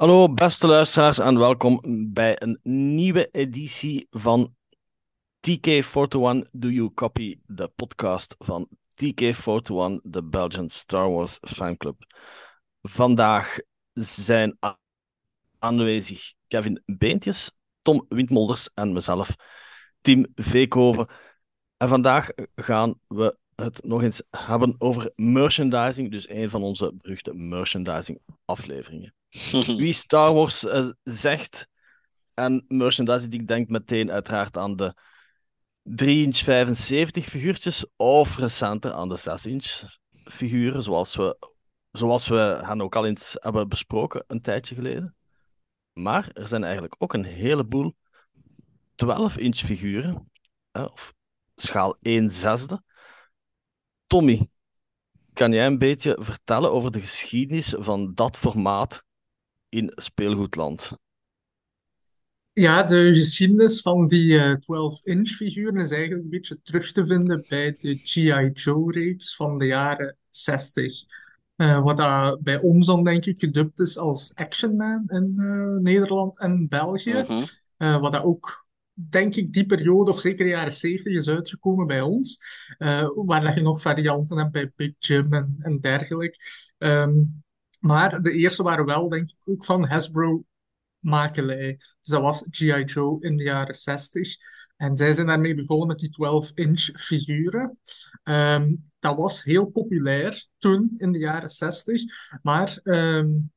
Hallo beste luisteraars en welkom bij een nieuwe editie van TK41 Do You Copy, de podcast van TK41, de Belgian Star Wars fanclub. Vandaag zijn aanwezig Kevin Beentjes, Tom Windmolders en mezelf, Tim Veekhoven. En vandaag gaan we het nog eens hebben over merchandising, dus een van onze beruchte merchandising afleveringen. Wie Star Wars uh, zegt en merchandising, die denkt meteen uiteraard aan de 3 inch 75 figuurtjes of recenter aan de 6 inch figuren, zoals we, zoals we hen ook al eens hebben besproken een tijdje geleden. Maar er zijn eigenlijk ook een heleboel 12 inch figuren, of schaal 1 zesde. Tommy, kan jij een beetje vertellen over de geschiedenis van dat formaat in speelgoedland? Ja, de geschiedenis van die 12-inch eh, figuren is eigenlijk een beetje terug te vinden bij de G.I. Joe-reeks van de jaren 60. Uh, wat dat bij ons dan denk ik gedubt is als Action Man in uh, Nederland en België. Uh -huh. uh, wat dat ook, denk ik, die periode, of zeker de jaren 70 is uitgekomen bij ons. waar dat je nog varianten hebt bij Big Jim en, en dergelijke. Um, maar de eerste waren wel, denk ik, ook van Hasbro makelij. Dus dat was G.I. Joe in de jaren 60. En zij zijn daarmee begonnen met die 12-inch figuren. Um, dat was heel populair toen, in de jaren 60. Maar um,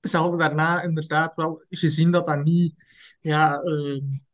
ze hadden daarna inderdaad wel gezien dat dat niet ja, um,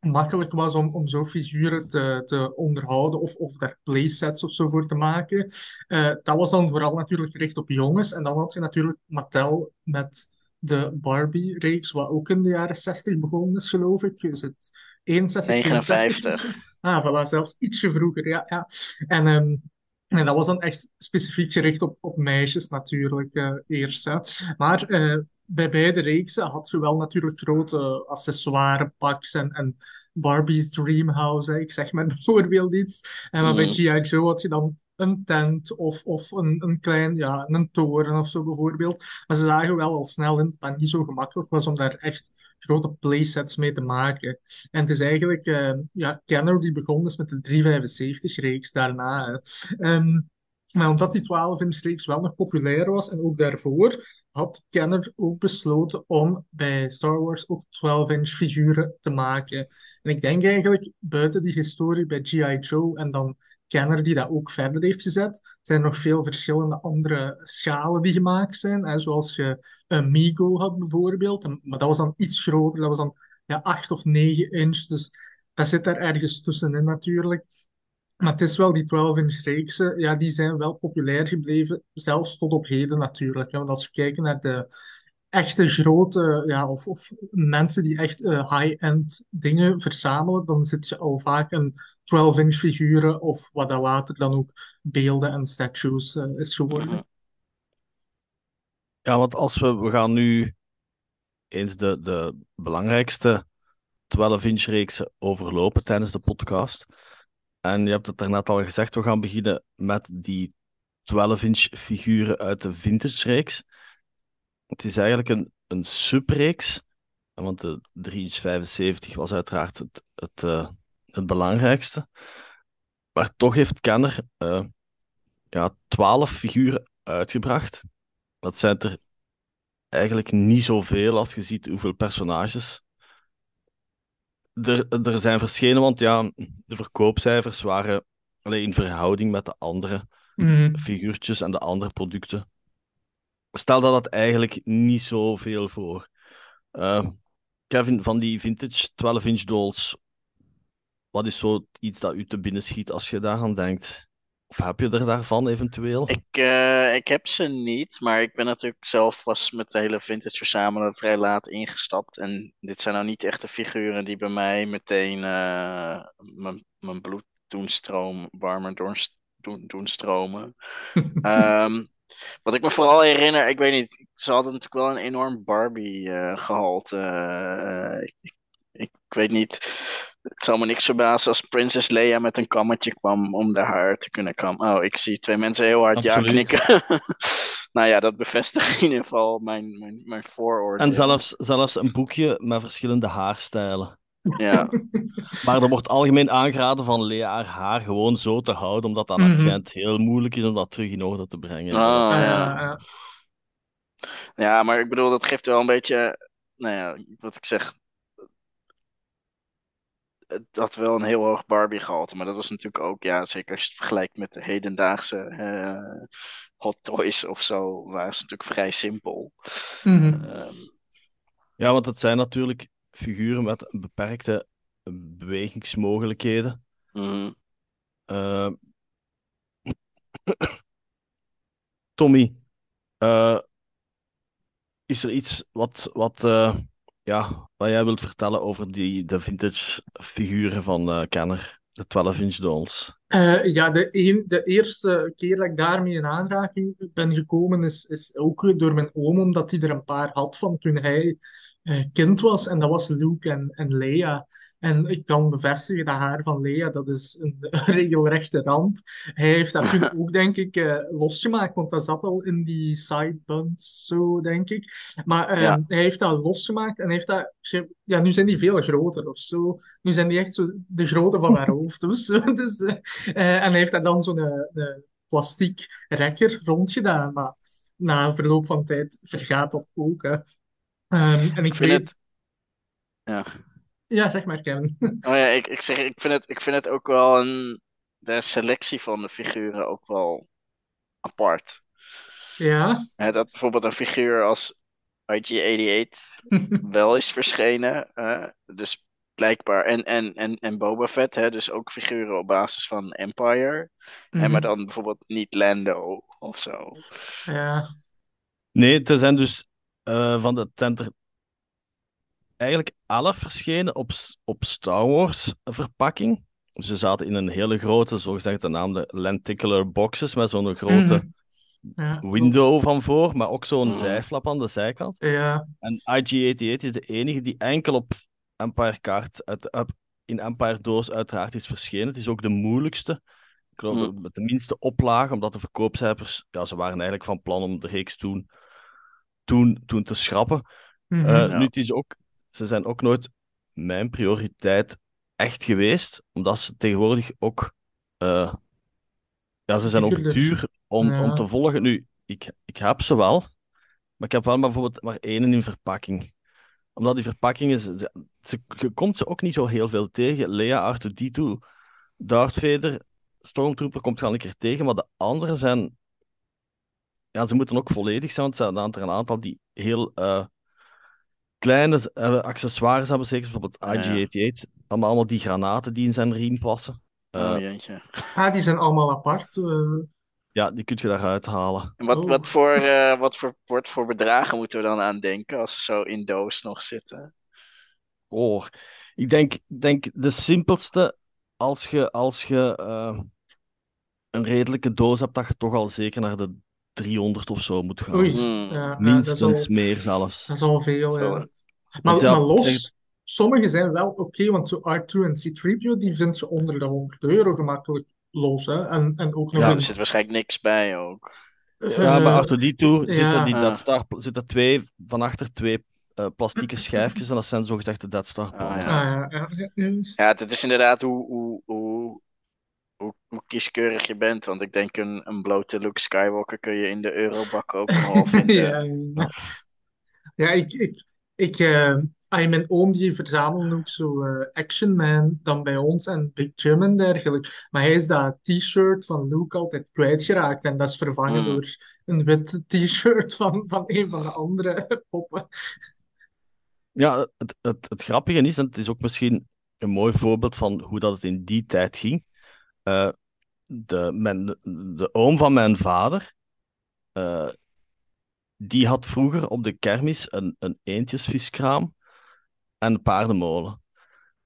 makkelijk was om, om zo figuren te, te onderhouden of, of daar playsets of zo voor te maken. Uh, dat was dan vooral natuurlijk gericht op jongens. En dan had je natuurlijk Mattel met de Barbie-reeks, wat ook in de jaren 60 begonnen is, geloof ik. Is het 61, 59. Ah, voilà, zelfs ietsje vroeger, ja. ja. En, um, en dat was dan echt specifiek gericht op, op meisjes natuurlijk uh, eerst. Hè. Maar uh, bij beide reeksen had je wel natuurlijk grote accessoirepaks en, en Barbie's Dreamhouse, ik zeg maar bijvoorbeeld iets. En maar bij mm. G.I. Joe had je dan een tent of, of een, een klein, ja, een toren of zo bijvoorbeeld. Maar ze zagen wel al snel in dat het niet zo gemakkelijk was om daar echt grote playsets mee te maken. En het is eigenlijk, uh, ja, Kenner die begon is met de 375-reeks daarna. Um, maar omdat die 12-inch reeks wel nog populair was en ook daarvoor, had Kenner ook besloten om bij Star Wars ook 12-inch figuren te maken. En ik denk eigenlijk, buiten die historie bij G.I. Joe en dan Kenner die dat ook verder heeft gezet, zijn er nog veel verschillende andere schalen die gemaakt zijn. Hè, zoals je een Migo had bijvoorbeeld, maar dat was dan iets groter, dat was dan ja, 8 of 9 inch. Dus dat zit daar ergens tussenin natuurlijk. Maar het is wel die 12-inch reeksen, ja, die zijn wel populair gebleven, zelfs tot op heden natuurlijk. Hè. Want als we kijken naar de echte grote, ja, of, of mensen die echt uh, high-end dingen verzamelen, dan zit je al vaak een 12-inch figuren of wat dan later dan ook beelden en statues uh, is geworden. Mhm. Ja, want als we, we gaan nu eens de, de belangrijkste 12-inch reeksen overlopen tijdens de podcast. En je hebt het daarnet al gezegd, we gaan beginnen met die 12-inch figuren uit de vintage-reeks. Het is eigenlijk een, een subreeks, want de 3-inch 75 was uiteraard het, het, uh, het belangrijkste. Maar toch heeft Kenner uh, ja, 12 figuren uitgebracht. Dat zijn er eigenlijk niet zoveel als je ziet hoeveel personages er, er zijn verschenen, want ja, de verkoopcijfers waren alleen in verhouding met de andere mm. figuurtjes en de andere producten. Stel dat dat eigenlijk niet zoveel voor. Uh, Kevin, van die vintage 12-inch dolls, wat is zo iets dat u te binnen schiet als je daaraan denkt? Of heb je er daarvan eventueel? Ik, uh, ik heb ze niet, maar ik ben natuurlijk zelf was met de hele vintage verzamelen vrij laat ingestapt. En dit zijn nou niet echte figuren die bij mij meteen uh, mijn bloed doen stromen, warmer doen, doen, doen stromen. um, wat ik me vooral herinner, ik weet niet, ze hadden natuurlijk wel een enorm Barbie uh, gehalte. Ik, ik, ik weet niet het zou me niks verbazen als Prinses Leia met een kammetje kwam om de haar te kunnen kammen. Oh, ik zie twee mensen heel hard ja knikken. nou ja, dat bevestigt in ieder geval mijn, mijn, mijn vooroordeel. En zelfs, zelfs een boekje met verschillende haarstijlen. Ja, Maar er wordt algemeen aangeraden van Lea haar haar gewoon zo te houden, omdat dat mm schijnt heel moeilijk is om dat terug in orde te brengen. Ja. ja, ja. ja, maar ik bedoel, dat geeft wel een beetje, nou ja, wat ik zeg. Het had wel een heel hoog Barbie gehalte, maar dat was natuurlijk ook, ja, zeker als je het vergelijkt met de hedendaagse eh, hot toys of zo, waren ze natuurlijk vrij simpel. Mhm. Ehm, Ja, want het zijn natuurlijk figuren met beperkte bewegingsmogelijkheden. mhm. Eh, Tommy, eh, is er iets wat, wat, eh, ja, wat jij wilt vertellen over die, de vintage figuren van eh Kenner, de 12-inch dolls? Eh, ja, de, een, de eerste keer dat ik daarmee in aanraking ben gekomen is, is ook door mijn oom, omdat hij er een paar had van toen hij eh, kind was. En dat was Luke en, en Leia. En ik kan bevestigen, dat haar van Leia, dat is een, regelrechte ramp. Hij heeft dat toen ook, denk ik, eh, losgemaakt, want dat zat al in die sidebuns, zo denk ik. Maar eh, Ja. hij heeft dat losgemaakt en heeft dat... Ja, nu zijn die veel groter of zo. Nu zijn die echt zo de grootte van haar hoofd of zo. Dus, eh, eh, en hij heeft daar dan zo'n plastiek rekker rondgedaan. Maar na verloop van tijd vergaat dat ook. Hè. Ehm, en ik Ik vind weet... het, ja. Ja, zeg maar, Kevin. Oh ja, ik, ik zeg, ik vind het, ik vind het ook wel een, de selectie van de figuren ook wel apart. Ja. Hè, dat bijvoorbeeld een figuur als IG-88 wel is verschenen. hè, dus blijkbaar. En, en, en, en Boba Fett, hè, dus ook figuren op basis van Empire. En maar dan bijvoorbeeld niet Lando of zo. Ja. Nee, er zijn dus eh, van de eigenlijk elf verschenen op, op Star Wars verpakking. Ze zaten in een hele grote, zogezegd genaamde lenticular boxes met zo'n grote Mhm. Ja. window van voor, maar ook zo'n Mhm. zijflap aan de zijkant. Ja. En IG-88 is de enige die enkel op Empire kaart, uit, op- in Empire doos uiteraard is verschenen. Het is ook de moeilijkste. Ik geloof dat met de minste oplage, omdat de verkoopcijfers, ja, ze waren eigenlijk van plan om de reeks toen, toen, toen te schrappen. Ja. Nu, het is ook, ze zijn ook nooit mijn prioriteit echt geweest, omdat ze tegenwoordig ook, eh, ja, ze zijn ook duur om, Ja. om te volgen. Nu, ik, ik heb ze wel, maar ik heb wel maar bijvoorbeeld maar één in verpakking. Omdat die verpakkingen, ze, ze- je komt ze ook niet zo heel veel tegen. Lea, R2-D2, Darth Vader, Stormtrooper komt wel een keer tegen, maar de anderen zijn, ja, ze moeten ook volledig zijn, want er zijn er een aantal die heel eh, kleine eh, accessoires hebben, zeker bijvoorbeeld Ja, ja. IG-88, allemaal, allemaal die granaten die in zijn riem passen. Eh, Oh jeetje. Ah, die zijn allemaal apart. eh. ja, die kun je daaruit halen. En wat, Oh. wat, voor, eh, wat voor, wat voor bedragen moeten we dan aan denken als ze zo in doos nog zitten? Oh, ik denk, denk de simpelste, als je, als je eh, een redelijke doos hebt, dat je toch al zeker naar de 300 of zo moet gaan. Oei. Hmm. Ja, ja, dat Minstens al, meer zelfs. dat is al veel. Zo. Ja. Maar, ja, maar los, sommige zijn wel oké, want zo R2 en C-3PO, die vind je onder de 100 euro gemakkelijk los. Hè? En, en ook nog Ja, Er zit waarschijnlijk niks bij ook. Ja, maar eh, achter die toe ja. zitten, die Ah. Death Star, zitten twee, van achter twee eh, plastieke schijfjes en dat zijn zogezegd de Death Star Ah, plannen. Ah, ja, ja, ja. Ja, het is inderdaad hoe, hoe, hoe, hoe, hoe kieskeurig je bent. Want ik denk een, een blote Luke Skywalker kun je in de eurobak ook nog wel vinden. Ja, ja. Ik, ik, ik, ah, mijn oom die verzamelde ook zo eh, Action Man dan bij ons en Big Jim en dergelijke. Maar hij is dat t-shirt van Luke altijd kwijtgeraakt en dat is vervangen Hmm. door een wit t-shirt van, van een van de andere poppen. Ja, het, het, het grappige is, en het is ook misschien een mooi voorbeeld van hoe dat het in die tijd ging. Eh, de, mijn, de oom van mijn vader, eh, die had vroeger op de kermis een, een eendjesviskraam en een paardenmolen.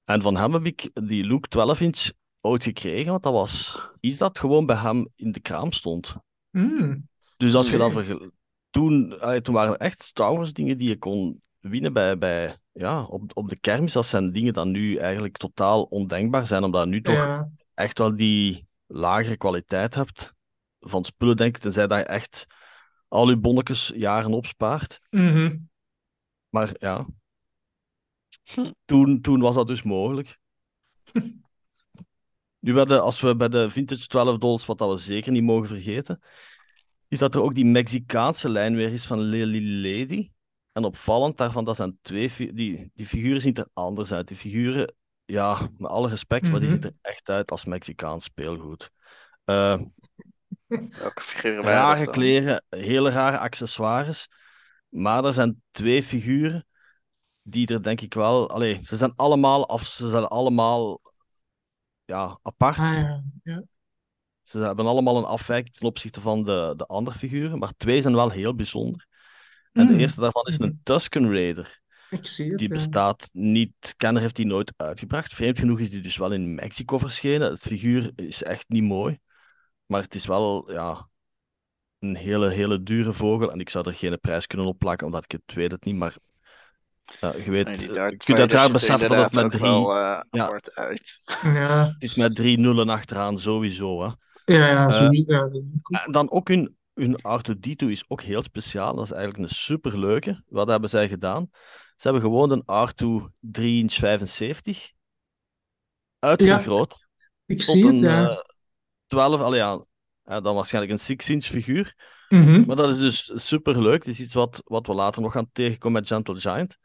En van hem heb ik die Luke 12-inch ooit gekregen, want dat was iets dat gewoon bij hem in de kraam stond. Hmm. Dus als je dat vergel- toen, toen waren er echt Star Wars dingen die je kon winnen bij, bij, ja, op, op de kermis. Dat zijn dingen die nu eigenlijk totaal ondenkbaar zijn, omdat nu toch Ja, echt wel die lagere kwaliteit hebt van spullen, denk ik. Tenzij dat je echt al uw bonnetjes jaren opspaart. Mhm. Maar ja, Hm. toen, toen was dat dus mogelijk. Nu bij de, als we bij de vintage 12 dollars, wat dat we zeker niet mogen vergeten, is dat er ook die Mexicaanse lijn weer is van Lily Lady. En opvallend daarvan, dat zijn twee... Die, die figuren zien er anders uit. Die figuren, ja, met alle respect, maar die Mhm. zien er echt uit als Mexicaans speelgoed. Welke figuren waren rare kleren, hele rare accessoires. Maar er zijn twee figuren die er denk ik wel... Allee, ze zijn allemaal af, ze zijn allemaal ja, apart. Ah ja, ja. Ze hebben allemaal een afwijking ten opzichte van de, de andere figuren, maar twee zijn wel heel bijzonder. En de Mm. eerste daarvan is een Tusken Raider. Ik zie het, Die ja. bestaat niet, Kenner heeft die nooit uitgebracht. Vreemd genoeg is die dus wel in Mexico verschenen. Het figuur is echt niet mooi, maar het is wel ja, een hele, hele dure vogel. En ik zou er geen prijs kunnen op plakken, omdat ik het weet het niet. Maar ja, je weet, Nee, die je kunt uiteraard er beseffen dat het met drie, wel eh, ja. uit. Ja, het is met drie nullen achteraan sowieso. Hè. ja, ja, Eh. En dan ook hun, hun R2D2 is ook heel speciaal. Dat is eigenlijk een superleuke. Wat hebben zij gedaan? Ze hebben gewoon een R2 3 inch 75 uitvergroot Ik tot zie het, een ja. eh, 12, allee, ja, dan waarschijnlijk een 6 inch figuur. Mhm. Maar dat is dus superleuk. Het is iets wat, wat we later nog gaan tegenkomen met Gentle Giant.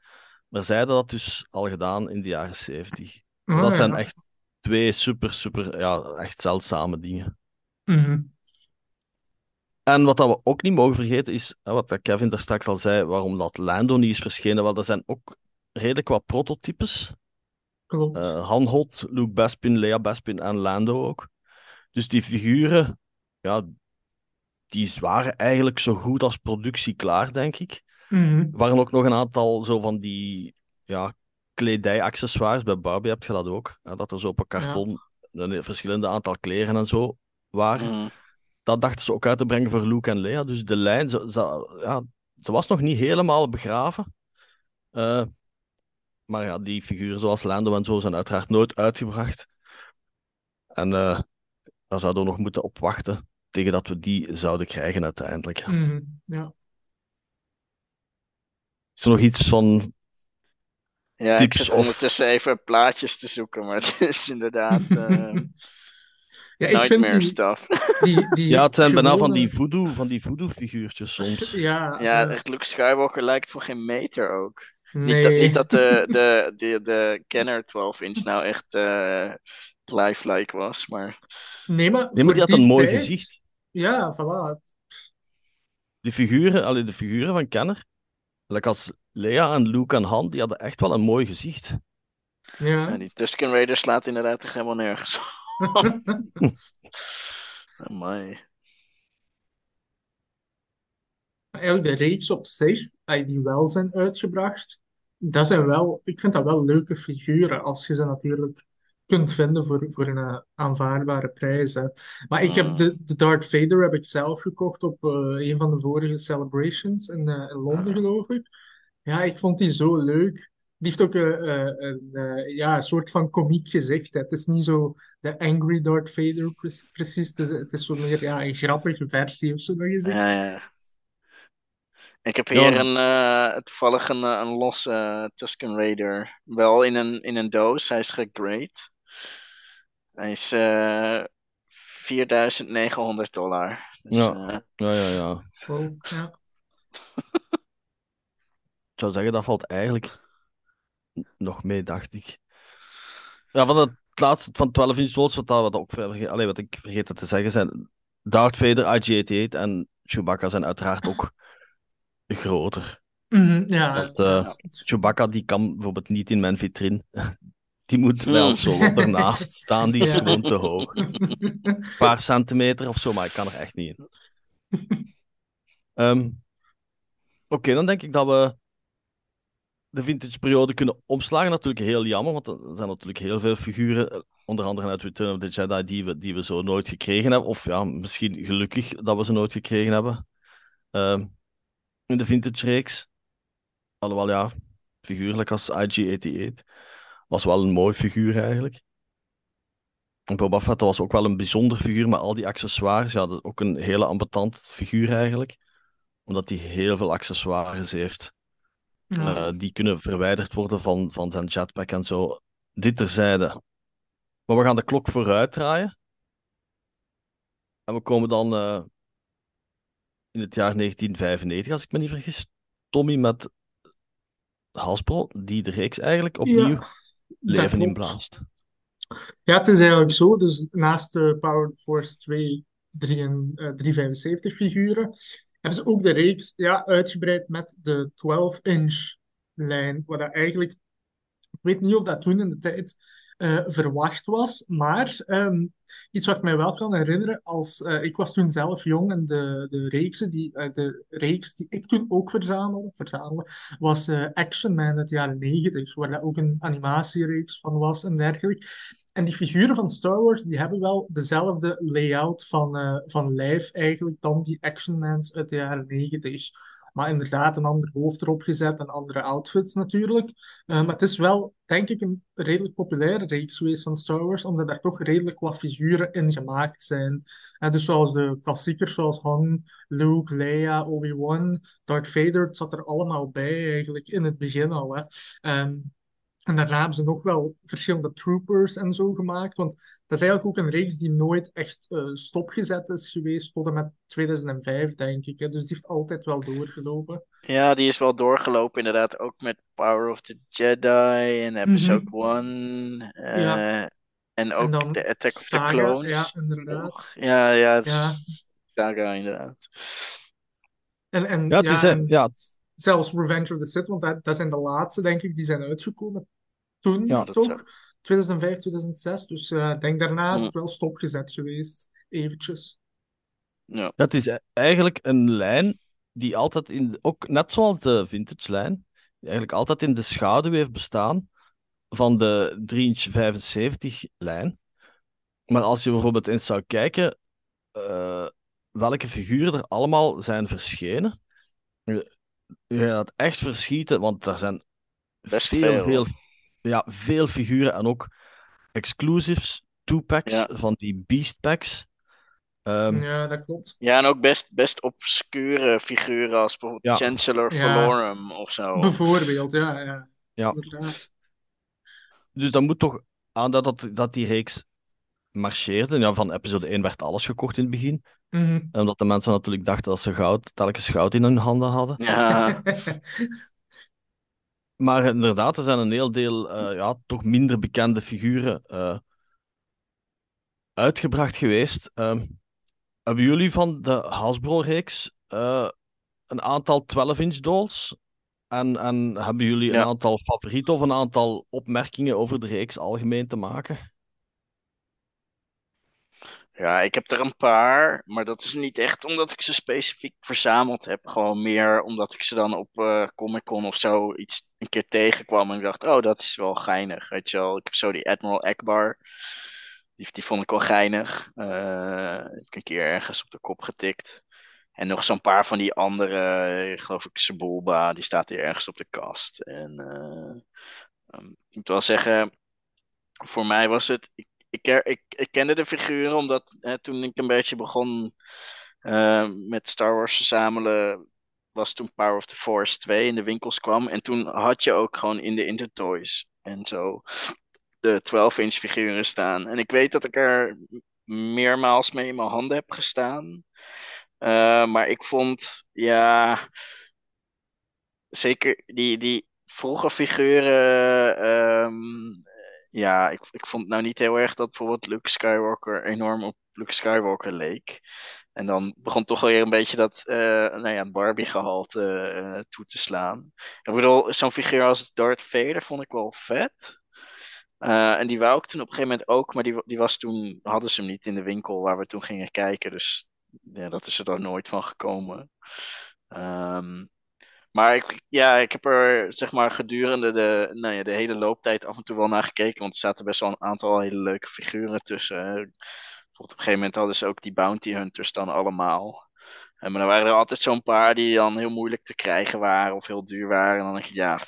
Maar zij hadden dat dus al gedaan in de jaren 70. Ah, dat zijn echt twee super, super, ja, echt zeldzame dingen. Mhm. En wat dat we ook niet mogen vergeten is, wat dat Kevin daar straks al zei, waarom dat Lando niet is verschenen. Wel, dat zijn ook redelijk wat prototypes. Klopt. Eh Han Hot, Luke Bespin, Lea Bespin en Lando ook. Dus die figuren, ja, die waren eigenlijk zo goed als productie klaar, denk ik. Mhm. Er waren ook nog een aantal zo van die ja, kledij-accessoires. Bij Barbie heb je dat ook. Hè, dat er zo op een karton een verschillende aantal kleren en zo waren Mm. Dat dachten ze ook uit te brengen voor Luke en Lea. Dus de lijn, ze, ze- ja, ze was nog niet helemaal begraven. Eh, maar ja, die figuren zoals Lando en zo zijn uiteraard nooit uitgebracht. En eh daar zouden we nog moeten op wachten tegen dat we die zouden krijgen uiteindelijk. Mhm. Ja. Is er nog iets van... Ja, ik Tips zit of- ondertussen even plaatjes te zoeken, maar het is inderdaad eh, Ja, ik vind nightmare die, stuff. die, die Ja, het zijn bijna van die voodoo, van die voodoo figuurtjes soms. Ja, Ja, echt Luke Skywalker lijkt voor geen meter ook. nee. Niet dat, niet dat de, de, de, de Kenner 12 inch nou echt eh lifelike was, maar Nee, maar Nee, maar voor die had die een mooi tijd- gezicht. Ja, voilà. Die figuren, allee, de figuren van Kenner, like als Lea en Luke en Han, die hadden echt wel een mooi gezicht. Ja. ja, die Tusken Raider slaat inderdaad echt helemaal nergens op. Amai. Eigenlijk de reeks op zich, die wel zijn uitgebracht, dat zijn wel, ik vind dat wel leuke figuren, als je ze natuurlijk kunt vinden voor, voor een eh, aanvaardbare prijs. Hè. Maar ik heb Mm. de, de Darth Vader heb ik zelf gekocht op eh, een van de vorige celebrations in, eh, in Londen, Ah. geloof ik. Ja, ik vond die zo leuk. Die heeft ook eh, eh, een, eh, ja, een soort van komiek gezicht. hè. Het is niet zo de angry Darth Vader pre- precies. Het is, het is zo meer ja, een grappige versie of zo dat je zegt. Ja, ja. Ik heb hier een, eh, toevallig een, een losse eh, Tusken Raider. Wel in een, in een doos. Hij is gegrade. Hij is eh 4900 dollar. Dus, Ja. Ja, ja, ja. Oh, ja. Ik zou zeggen, dat valt eigenlijk nog mee, dacht ik. Ja, van het laatste, van 12 inch loads, wat, dat, wat, ook, allee, wat ik vergeten te zeggen zijn, Darth Vader, IG-88 en Chewbacca zijn uiteraard ook groter. Mhm, ja, Want, eh, ja. Chewbacca, die kan bijvoorbeeld niet in mijn vitrine. Die moet bij Hmm. ons zo ernaast staan, die is Ja. gewoon te hoog. Een paar centimeter of zo, maar ik kan er echt niet in. Ehm, Oké, dan denk ik dat we de vintage periode kunnen omslagen. Natuurlijk heel jammer, want er zijn natuurlijk heel veel figuren, eh, onder andere uit Return of the Jedi, die we, die we zo nooit gekregen hebben. Of ja, misschien gelukkig dat we ze nooit gekregen hebben. Ehm, in de vintage reeks. Alhoewel, ja, figuurlijk als IG-88 was wel een mooi figuur eigenlijk. En Boba Fett was ook wel een bijzonder figuur met al die accessoires. Ja, ook een hele ambetant figuur eigenlijk. omdat hij heel veel accessoires heeft. Ja. Eh, die kunnen verwijderd worden van, van zijn jetpack en zo. Dit terzijde. Maar we gaan de klok vooruit draaien. En we komen dan eh, in het jaar 1995, als ik me niet vergis. Tommy met Hasbro, die de reeks eigenlijk opnieuw Ja, leven inblaast. Ja, het is eigenlijk zo. Dus naast de Power Force 2, 3 en, eh, 375 figuren, hebben ze ook de reeks ja, uitgebreid met de 12-inch lijn. Wat dat eigenlijk, ik weet niet of dat toen in de tijd eh, verwacht was, maar ehm, iets wat ik mij wel kan herinneren, als, eh, ik was toen zelf jong en de, de, reeksen die, eh, de reeks die ik toen ook verzamelde, verzamelde was Action Man uit de jaren 90, waar dat ook een animatiereeks van was en dergelijke. En die figuren van Star Wars, die hebben wel dezelfde layout van, eh, van lijf eigenlijk dan die Action Mans uit de jaren 90. Maar inderdaad, een ander hoofd erop gezet en andere outfits natuurlijk. Eh, maar het is wel, denk ik, een redelijk populaire reeks geweest van Star Wars, omdat er toch redelijk wat figuren in gemaakt zijn. Eh, dus zoals de klassiekers, zoals Han, Luke, Leia, Obi-Wan, Darth Vader, het zat er allemaal bij eigenlijk in het begin al. Hè. Ehm, en daarna hebben ze nog wel verschillende troopers en zo gemaakt. Want dat is eigenlijk ook een reeks die nooit echt eh, stopgezet is geweest tot en met 2005, denk ik. Hè. Dus die heeft altijd wel doorgelopen. Ja, die is wel doorgelopen inderdaad, ook met Power of the Jedi en Episode 1. eh, Ja. En ook de Attack of the Clones. ja, inderdaad. Ja, ja, het is Ja. Saga inderdaad. En, en, Ja, het ja, is, eh, en ja, zelfs Revenge of the Sith, want dat, dat zijn de laatste, denk ik, die zijn uitgekomen toen, Ja, dat toch? zou- 2005, 2006. Dus eh, ik denk daarna is Mm. wel stopgezet geweest. Eventjes. Ja. Dat is e- eigenlijk een lijn die altijd in, ook net zoals de vintage lijn, die eigenlijk altijd in de schaduw heeft bestaan van de 3 inch 75 lijn. Maar als je bijvoorbeeld eens zou kijken eh, welke figuren er allemaal zijn verschenen, je, je gaat echt verschieten, want er zijn Best veel, veel. veel, ja, veel figuren en ook exclusives, two-packs Ja. van die beast packs. Ehm, Ja, dat klopt. Ja, en ook best, best obscure figuren als bijvoorbeeld Ja. Chancellor Ja. Valorum of zo. Bijvoorbeeld, ja, ja. Ja. Dus dat moet toch aan dat, dat, dat die reeks marcheerde. Ja, van episode 1 werd alles gekocht in het begin. Mhm. En omdat de mensen natuurlijk dachten dat ze goud, telkens goud in hun handen hadden. Ja, Maar inderdaad, er zijn een heel deel eh, ja, toch minder bekende figuren eh, uitgebracht geweest. Ehm, hebben jullie van de Hasbro-reeks eh, een aantal 12-inch dolls? En, en hebben jullie een aantal favorieten of een aantal opmerkingen over de reeks algemeen te maken? Ja, ik heb er een paar, maar dat is niet echt omdat ik ze specifiek verzameld heb. Gewoon meer omdat ik ze dan op eh Comic Con of zo iets een keer tegenkwam en ik dacht, oh, dat is wel geinig, weet je wel. Ik heb zo die Admiral Akbar, die, die vond ik wel geinig. Eh, heb ik een keer ergens op de kop getikt. En nog zo'n paar van die andere, eh, geloof ik, Sebulba, die staat hier ergens op de kast. En eh, ehm, ik moet wel zeggen, voor mij was het. Ik, ik, ik kende de figuren omdat eh, toen ik een beetje begon eh, met Star Wars verzamelen, was toen Power of the Force 2 in de winkels kwam. En toen had je ook gewoon in de Intertoys en zo de 12-inch figuren staan. En ik weet dat ik er meermaals mee in mijn handen heb gestaan. Eh, maar ik vond, ja, zeker die, die vroege figuren, ehm, ja, ik, ik vond nou niet heel erg dat bijvoorbeeld Luke Skywalker enorm op Luke Skywalker leek. En dan begon toch weer een beetje dat, eh nou ja, Barbie-gehalte eh, toe te slaan. Ik bedoel, zo'n figuur als Darth Vader vond ik wel vet. Eh, en die wou ik toen op een gegeven moment ook, maar die, die was toen, hadden ze hem niet in de winkel waar we toen gingen kijken. Dus ja, dat is er dan nooit van gekomen. Ehm, maar ik, ja, ik heb er zeg maar gedurende de, nou ja, de hele looptijd af en toe wel naar gekeken. Want er zaten best wel een aantal hele leuke figuren tussen. hè. Bijvoorbeeld op een gegeven moment hadden ze ook die Bounty Hunters dan allemaal. En maar dan waren er altijd zo'n paar die dan heel moeilijk te krijgen waren of heel duur waren. En dan denk ik, ja,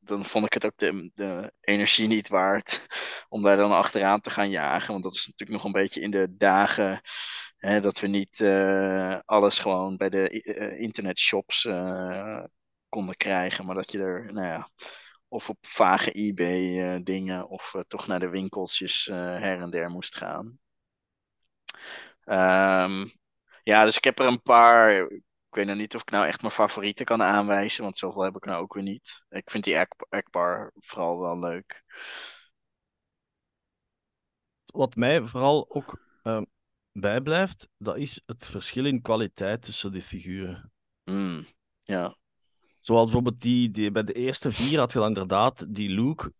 dan vond ik het ook de, de energie niet waard om daar dan achteraan te gaan jagen. Want dat is natuurlijk nog een beetje in de dagen Hè, dat we niet eh, alles gewoon bij de uh, internetshops uh, konden krijgen, maar dat je er, nou ja, of op vage eBay dingen, of toch naar de winkeltjes her en der moest gaan. Um, ja, dus ik heb er een paar. Ik weet nog niet of ik nou echt mijn favorieten kan aanwijzen, want zoveel heb ik nou ook weer niet. Ik vind die Ekbar vooral wel leuk. Wat mij vooral ook uh, bijblijft, dat is het verschil in kwaliteit tussen die figuren. Mm, ja. Zoals bijvoorbeeld die, die bij de eerste vier had je dan inderdaad die Luke.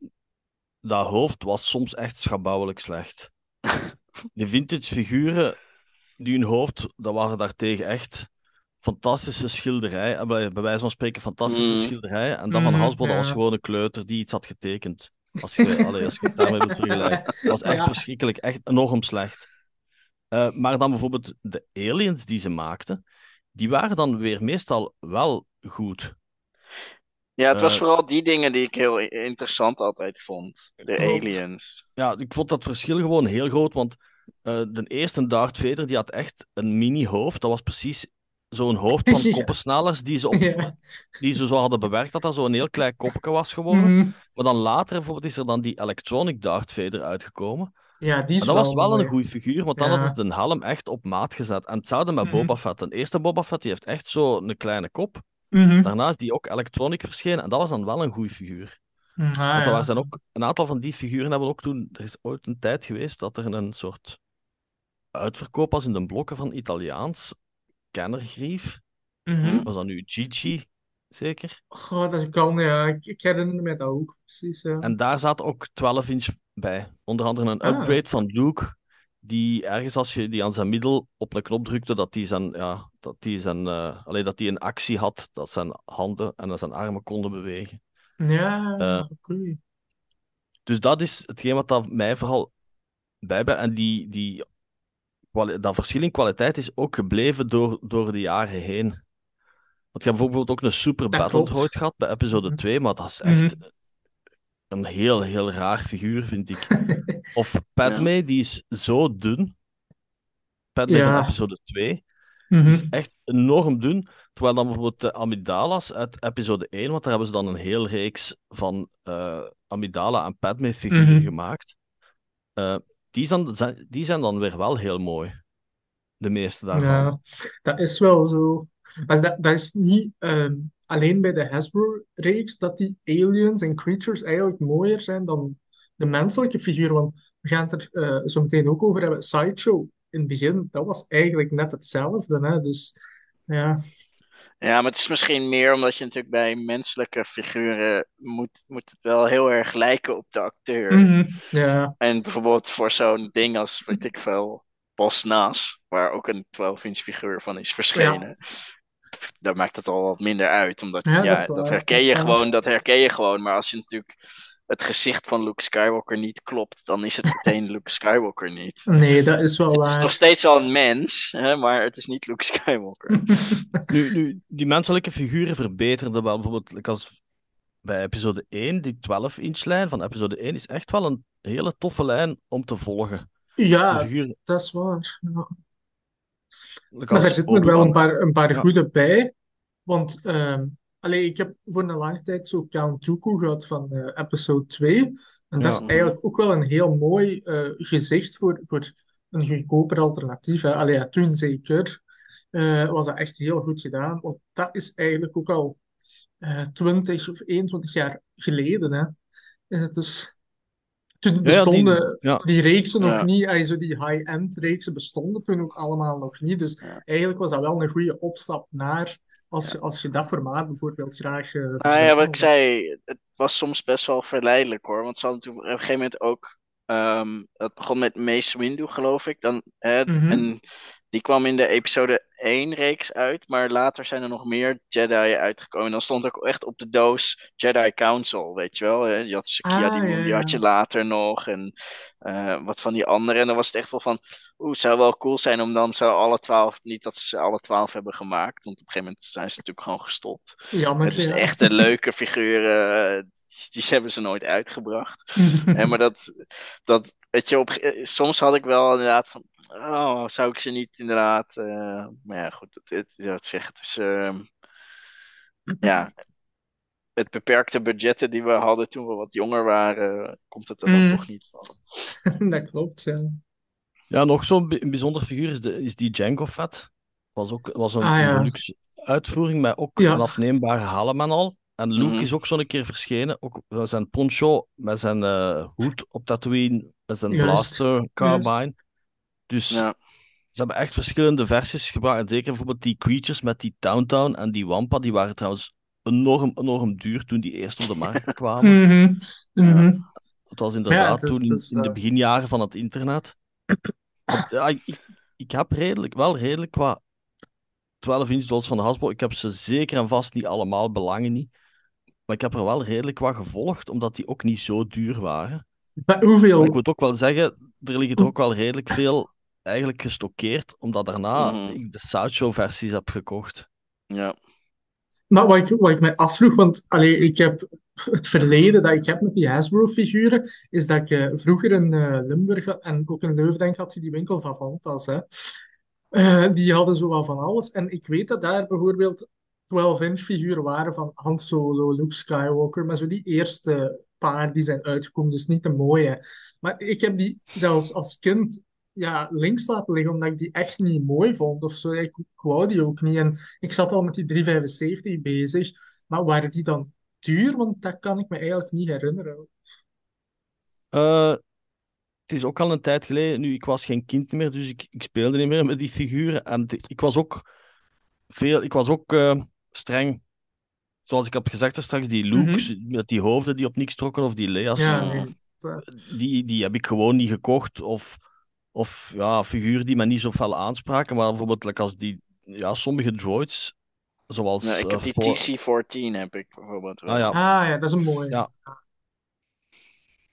Dat hoofd was soms echt schabouwelijk slecht. De vintage figuren, die hun hoofd, dat waren daartegen echt fantastische schilderijen. Bij wijze van spreken fantastische mm. schilderijen. En dat van Hasbro, dat was gewoon een kleuter die iets had getekend. Als je, allee, als je het daarmee moet vergelijken. Dat was echt verschrikkelijk, echt enorm slecht. Uh, maar dan bijvoorbeeld de aliens die ze maakten, die waren dan weer meestal wel goed. Ja, het was uh, vooral die dingen die ik heel interessant altijd vond. De aliens. Ja, ik vond dat verschil gewoon heel groot, want uh, de eerste Darth Vader die had echt een mini-hoofd. Dat was precies zo'n hoofd van koppensnellers die ze, op, ja. die ze zo hadden bewerkt, dat dat zo'n heel klein kopje was geworden. Mm. Maar dan later bijvoorbeeld is er dan die Electronic Darth Vader uitgekomen. Ja, die dat was wel een goede figuur, want dan ja. hadden ze de helm echt op maat gezet. En hetzelfde met mm. Boba Fett. De eerste Boba Fett die heeft echt zo een kleine kop. Mm -hmm. Daarna is die ook Electronic verschenen en dat was dan wel een goede figuur. Ah, want er zijn ook, een aantal van die figuren hebben ook toen... Er is ooit een tijd geweest dat er een soort uitverkoop was in de blokken van Italiaans kennergrief. Mm -hmm. Was dat nu Gigi, zeker? Goh, dat kan, ja. Ik, ik herinner me dat ook, precies. Ja. En daar zat ook 12 inch bij. Onder andere een Ah. upgrade van Luke, die ergens als je die aan zijn middel op een knop drukte, dat die zijn, ja, dat die zijn, uh, allee, dat die een actie had, dat zijn handen en zijn armen konden bewegen. Ja, Eh. oké. Okay. Dus dat is hetgeen wat dat mij vooral bijblijft. En die, die, dat verschil in kwaliteit is ook gebleven door, door de jaren heen. Want je hebt bijvoorbeeld ook een Super Dat Battle gehad bij episode Mhm. 2, maar dat is echt Mhm. een heel, heel raar figuur, vind ik. Of Padme, die is zo dun. Padme Ja. van episode 2 Mhm. is echt enorm dun. Terwijl dan bijvoorbeeld de Amidala's uit episode 1, want daar hebben ze dan een heel reeks van eh Amidala en Padme figuren Mhm. gemaakt. Eh, die, zijn, zijn- die zijn dan weer wel heel mooi. De meeste daarvan. Ja, dat is wel zo. Maar dat, dat is niet ehm, alleen bij de Hasbro-reeks dat die aliens en creatures eigenlijk mooier zijn dan de menselijke figuur. Want we gaan het er eh, zo meteen ook over hebben. Sideshow in het begin, dat was eigenlijk net hetzelfde. Hè? Dus ja, Ja, maar het is misschien meer omdat je natuurlijk bij menselijke figuren moet, moet het wel heel erg lijken op de acteur. Ja, En bijvoorbeeld voor zo'n ding als, weet ik veel, Naas, waar ook een 12-inch figuur van is verschenen. Daar maakt het al wat minder uit, omdat Ja, ja, dat waar. herken je waar. gewoon, dat herken je gewoon. Maar als je natuurlijk het gezicht van Luke Skywalker niet klopt, dan is het meteen Luke Skywalker niet. nee, dat is wel Het is nog waar. steeds wel een mens, hè, maar het is niet Luke Skywalker. Nu, nu, die menselijke figuren verbeterden wel. Bijvoorbeeld als bij episode 1, die 12-inch lijn van episode 1 is echt wel een hele toffe lijn om te volgen. Ja, figuur, dat is waar. Ja. Maar daar zitten er wel een paar, een paar Ja. goede bij. Want ehm, allee, ik heb voor een lange tijd zo Dooku gehad van eh, episode 2. En dat is eigenlijk ook wel een heel mooi eh, gezicht voor, voor een goedkoper alternatief. Hè. Allee, ja, toen zeker eh, was dat echt heel goed gedaan. Want dat is eigenlijk ook al eh 20 of 21 jaar geleden. Hè. Dus toen Ja, ja, bestonden die, ja. die reeksen nog Ja. niet, zo die high-end reeksen bestonden toen ook allemaal nog niet. Dus Ja. eigenlijk was dat wel een goede opstap naar, als je, als je dat formaat bijvoorbeeld graag eh Nou ja, wat ik zei, het was soms best wel verleidelijk hoor. Want ze hadden toen op een gegeven moment ook. ehm het begon met Mace Windu, geloof ik. Dan, hè, Mhm. En die kwam in de episode 1 reeks uit. Maar later zijn er nog meer Jedi uitgekomen. En dan stond ook echt op de doos Jedi Council, weet je wel. hè. Je had Sakia Ah, die ja, die had je later nog. En eh, wat van die andere. En dan was het echt wel van. Oeh, het zou wel cool zijn om dan zo alle twaalf. Niet dat ze alle twaalf hebben gemaakt. Want op een gegeven moment zijn ze natuurlijk gewoon gestopt. Jammer, dus de ja. echte leuke figuren, eh, die, hebben ze nooit uitgebracht. Hè, maar dat, dat, weet je, op, eh, soms had ik wel inderdaad van, oh, zou ik ze niet inderdaad, eh, maar ja, goed, het, het, ja, wat zeg, het is, ehm, ja, het beperkte budgetten die we hadden toen we wat jonger waren, komt het er dan Mm. toch niet van. Dat klopt, ja. Ja, nog zo'n bi- bijzonder figuur is, de, is die Django Fett. Was ook was een, Ah, een ja. deluxe uitvoering met ook Ja. een afneembare helm en al. En Luke Mhm. is ook zo'n keer verschenen. Ook met zijn poncho, met zijn eh, hoed op Tatooine, met zijn Juist, blaster carbine. Dus Ja, ze hebben echt verschillende versies gebracht. En zeker bijvoorbeeld die creatures met die Towntown en die Wampa, die waren trouwens enorm, enorm duur toen die eerst op de markt kwamen. Mhm, mhm. Het was inderdaad het is- toen in, in de eh, beginjaren van het internet. Ja, ik, ik heb redelijk, wel redelijk qua 12 inch dolls van de Hasbro. Ik heb ze zeker en vast niet allemaal, belangen niet. Maar ik heb er wel redelijk wat gevolgd, omdat die ook niet zo duur waren. Maar hoeveel, Maar ik moet ook wel zeggen, er liggen er ook wel redelijk veel eigenlijk gestockeerd, omdat daarna Mhm. ik de Sideshow versies heb gekocht. ja. Nou, wat ik, wat ik mij afvroeg, want allee, ik heb het verleden dat ik heb met die Hasbro-figuren, is dat ik eh, vroeger in eh, Limburg en ook in Leuven, denk ik, had je die winkel van Vantas. Hè. Eh, die hadden zowel van alles. En ik weet dat daar bijvoorbeeld 12-inch figuren waren van Han Solo, Luke Skywalker, maar zo die eerste paar die zijn uitgekomen, dus niet de mooie. Maar ik heb die zelfs als kind ja, links laten liggen, omdat ik die echt niet mooi vond of zo. Ik, ik wou die ook niet. En ik zat al met die 375 bezig. Maar waren die dan duur? Want dat kan ik me eigenlijk niet herinneren. Eh, het is ook al een tijd geleden. Nu, ik was geen kind meer, dus ik, ik speelde niet meer met die figuren. En ik was ook veel, ik was ook eh, streng. Zoals ik heb gezegd er straks, die Luke's met die hoofden die op niks trokken, of die Ja, Mm. nee. dat- die, die heb ik gewoon niet gekocht. Of, of ja, figuren die me niet zo fel aanspraken. Maar bijvoorbeeld like als die, ja, sommige droids, zoals Ja, ik heb eh, die voor- TC-14 heb ik bijvoorbeeld. Ah, ja. Ah ja, dat is een mooie. Ja.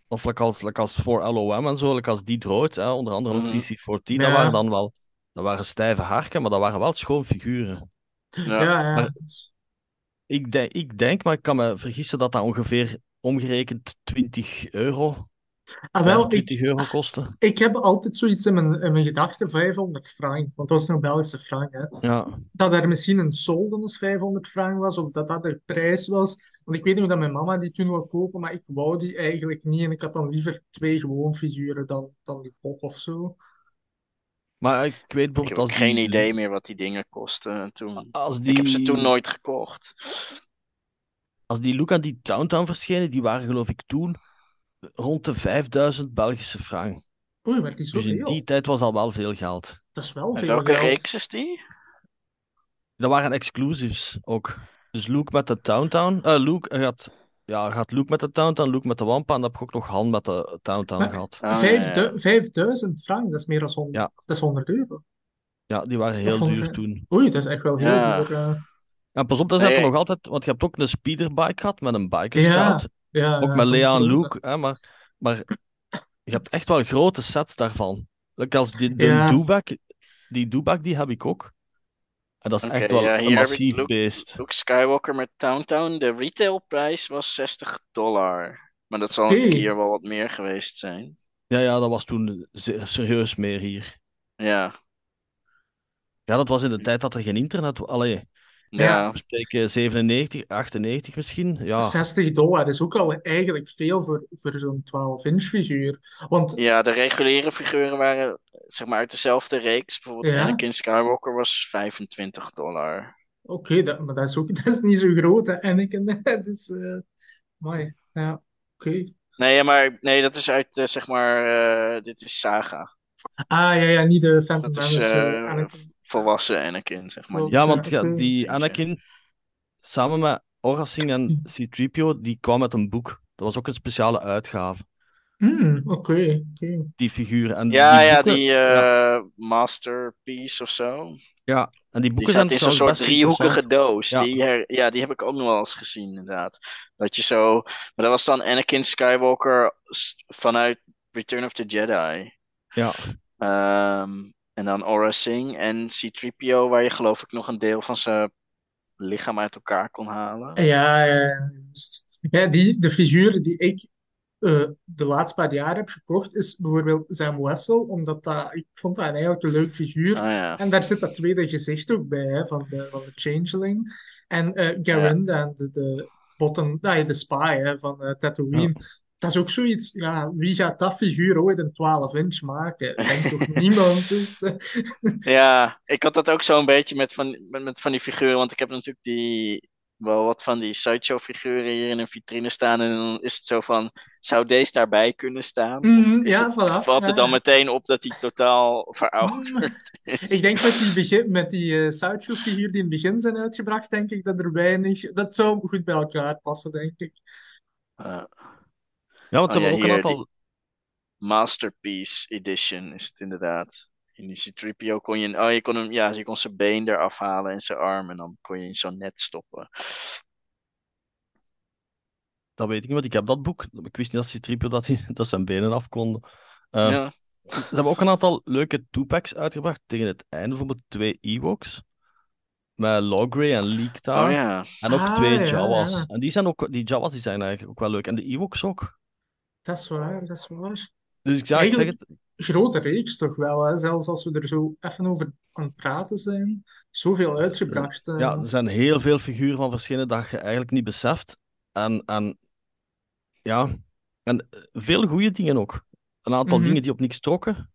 Of like als, like als voor LOM en zo, like als die droids, hè, onder andere ook Mhm. TC-14, Ja. dat waren dan wel dat waren stijve harken, maar dat waren wel schoon figuren. Ja. Ja, Ik denk, ik denk, maar ik kan me vergissen dat dat ongeveer omgerekend 20 euro, Ah, wel, ik, 20 euro kostte. ik heb altijd zoiets in mijn, in mijn gedachten, 500 frank. Want dat was nog Belgische frank, hè. Ja, dat er misschien een soldenus 500 frank was, of dat dat de prijs was. Want ik weet niet hoe dat mijn mama die toen wou kopen, maar ik wou die eigenlijk niet. En ik had dan liever twee gewoon figuren dan, dan die pop of zo. Maar ik weet Ik heb bijvoorbeeld als geen die, idee meer wat die dingen kosten toen. als Ik heb ze die, toen nooit gekocht. als die en die Towntown verschenen, die waren geloof ik toen rond de 5000 Belgische frank. Oei, maar die is Dus in die tijd was al wel veel geld. Dat is wel En veel welke geld. reeks is die? Dat waren exclusives ook. Dus Luke met de Towntown. eh Luke had, ja, had Luke met de Towntown, Luke met de Wampa. En dan heb ik ook nog Han met de Towntown Maar- gehad. Ja. 5000 frank, dat is meer dan 100, Ja. dat is 100 euro. Ja, die waren heel duur toen. Oei, dat is echt wel heel Ja. duur. eh. En pas op, daar zat er Nee. nog altijd. Want je hebt ook een speederbike gehad met een biker Ja, Ook ja, met Lea en. Luke. Hè, maar, maar je hebt echt wel grote sets daarvan. Like als die, de Ja. Dewback, die Dewback, die heb ik ook. En dat is echt wel ja, een massief Luke- beest. Luke Skywalker met Towntown. De retailprijs was 60 dollar. Maar dat zal Hey. natuurlijk hier wel wat meer geweest zijn. Ja, ja, dat was toen serieus meer hier. Ja. Ja, dat was in de tijd dat er geen internet was. Allee, Ja. we spreken 97, 98 misschien. Ja, 60 dollar is ook al eigenlijk veel voor, voor zo'n 12-inch figuur. Want Ja, de reguliere figuren waren zeg maar uit dezelfde reeks. Bijvoorbeeld Ja. Anakin Skywalker was 25 dollar. Oké, dat, maar dat is ook dat is niet zo groot, hè, Anakin. Dat is, eh mooi. Ja, oké. Nee, maar nee, dat is uit eh, zeg maar. eh, dit is Saga. Ah, ja, ja, niet de Phantom Dat is, Menace. Anakin. Volwassen Anakin, zeg maar. Ja want ja, die. Anakin, samen met Orasing Hm. en C-3PO, die kwam met een boek. Dat was ook een speciale uitgave, Hmm, oké, die figuren. En Ja, die ja, boeken, die ja, eh, Masterpiece of zo. ja, en die Die boeken staat zijn in zo'n soort driehoekige doos. Ja. Die her- ja, die heb ik ook nog wel eens gezien, inderdaad. Dat je zo. Maar dat was dan Anakin Skywalker vanuit Return of the Jedi. Ja, Ehm, en dan Aura Singh en C-3PO, waar je geloof ik nog een deel van zijn lichaam uit elkaar kon halen. Ja, ja, ja. Ja, die, de figuren die ik eh, de laatste paar jaar heb gekocht, is bijvoorbeeld Sam Wessel, omdat dat, ik vond dat eigenlijk een leuk figuur. Ja. En daar zit dat tweede gezicht ook bij, hè, van de, van de Changeling. En eh Garinda, de, de, bottom, nee, de spy hè, van eh, Tatooine. Dat is ook zoiets, ja, wie gaat dat figuur ooit een 12 inch maken? Denkt toch niemand, dus... Ja, ik had dat ook zo'n beetje met van, met, met van die figuren, want ik heb natuurlijk die, wel wat van die sideshow figuren hier in een vitrine staan. En dan is het zo van, zou deze daarbij kunnen staan? Mhm, ja, het, voilà. valt ja, er dan ja. meteen op dat hij totaal verouderd Mm, is? Ik denk met die, begin, met die eh sideshow figuur die in het begin zijn uitgebracht, denk ik dat er weinig... Dat zou goed bij elkaar passen, denk ik. Eh, Ja, want ze Oh, hebben ja, ook een aantal... Masterpiece Edition is het inderdaad. In die C-3PO kon je, oh, je kon hem, ja, je kon zijn been eraf halen en zijn arm en dan kon je in zo'n net stoppen. Dat weet ik niet, want ik heb dat boek. Ik wist niet dat Citripio dat, hij- dat zijn benen af konden. Eh, Ja, Ze hebben ook een aantal leuke two-packs uitgebracht tegen het einde, bijvoorbeeld twee Ewoks. Met Logray en Leektar. oh ja. En ook Ah, twee ja, Jawas. ja. En die, zijn ook, die Jawas die zijn eigenlijk ook wel leuk. En de Ewoks ook. Dat is waar, dat is waar. Dus ik, zeg het, grote reeks toch wel, hè? Zelfs als we er zo even over aan het praten zijn. Zoveel uitgebracht. eh. ja, er zijn heel veel figuren van verschillende dat je eigenlijk niet beseft. En, en ja, en eh, veel goede dingen ook. Een aantal Mhm. dingen die op niks trokken.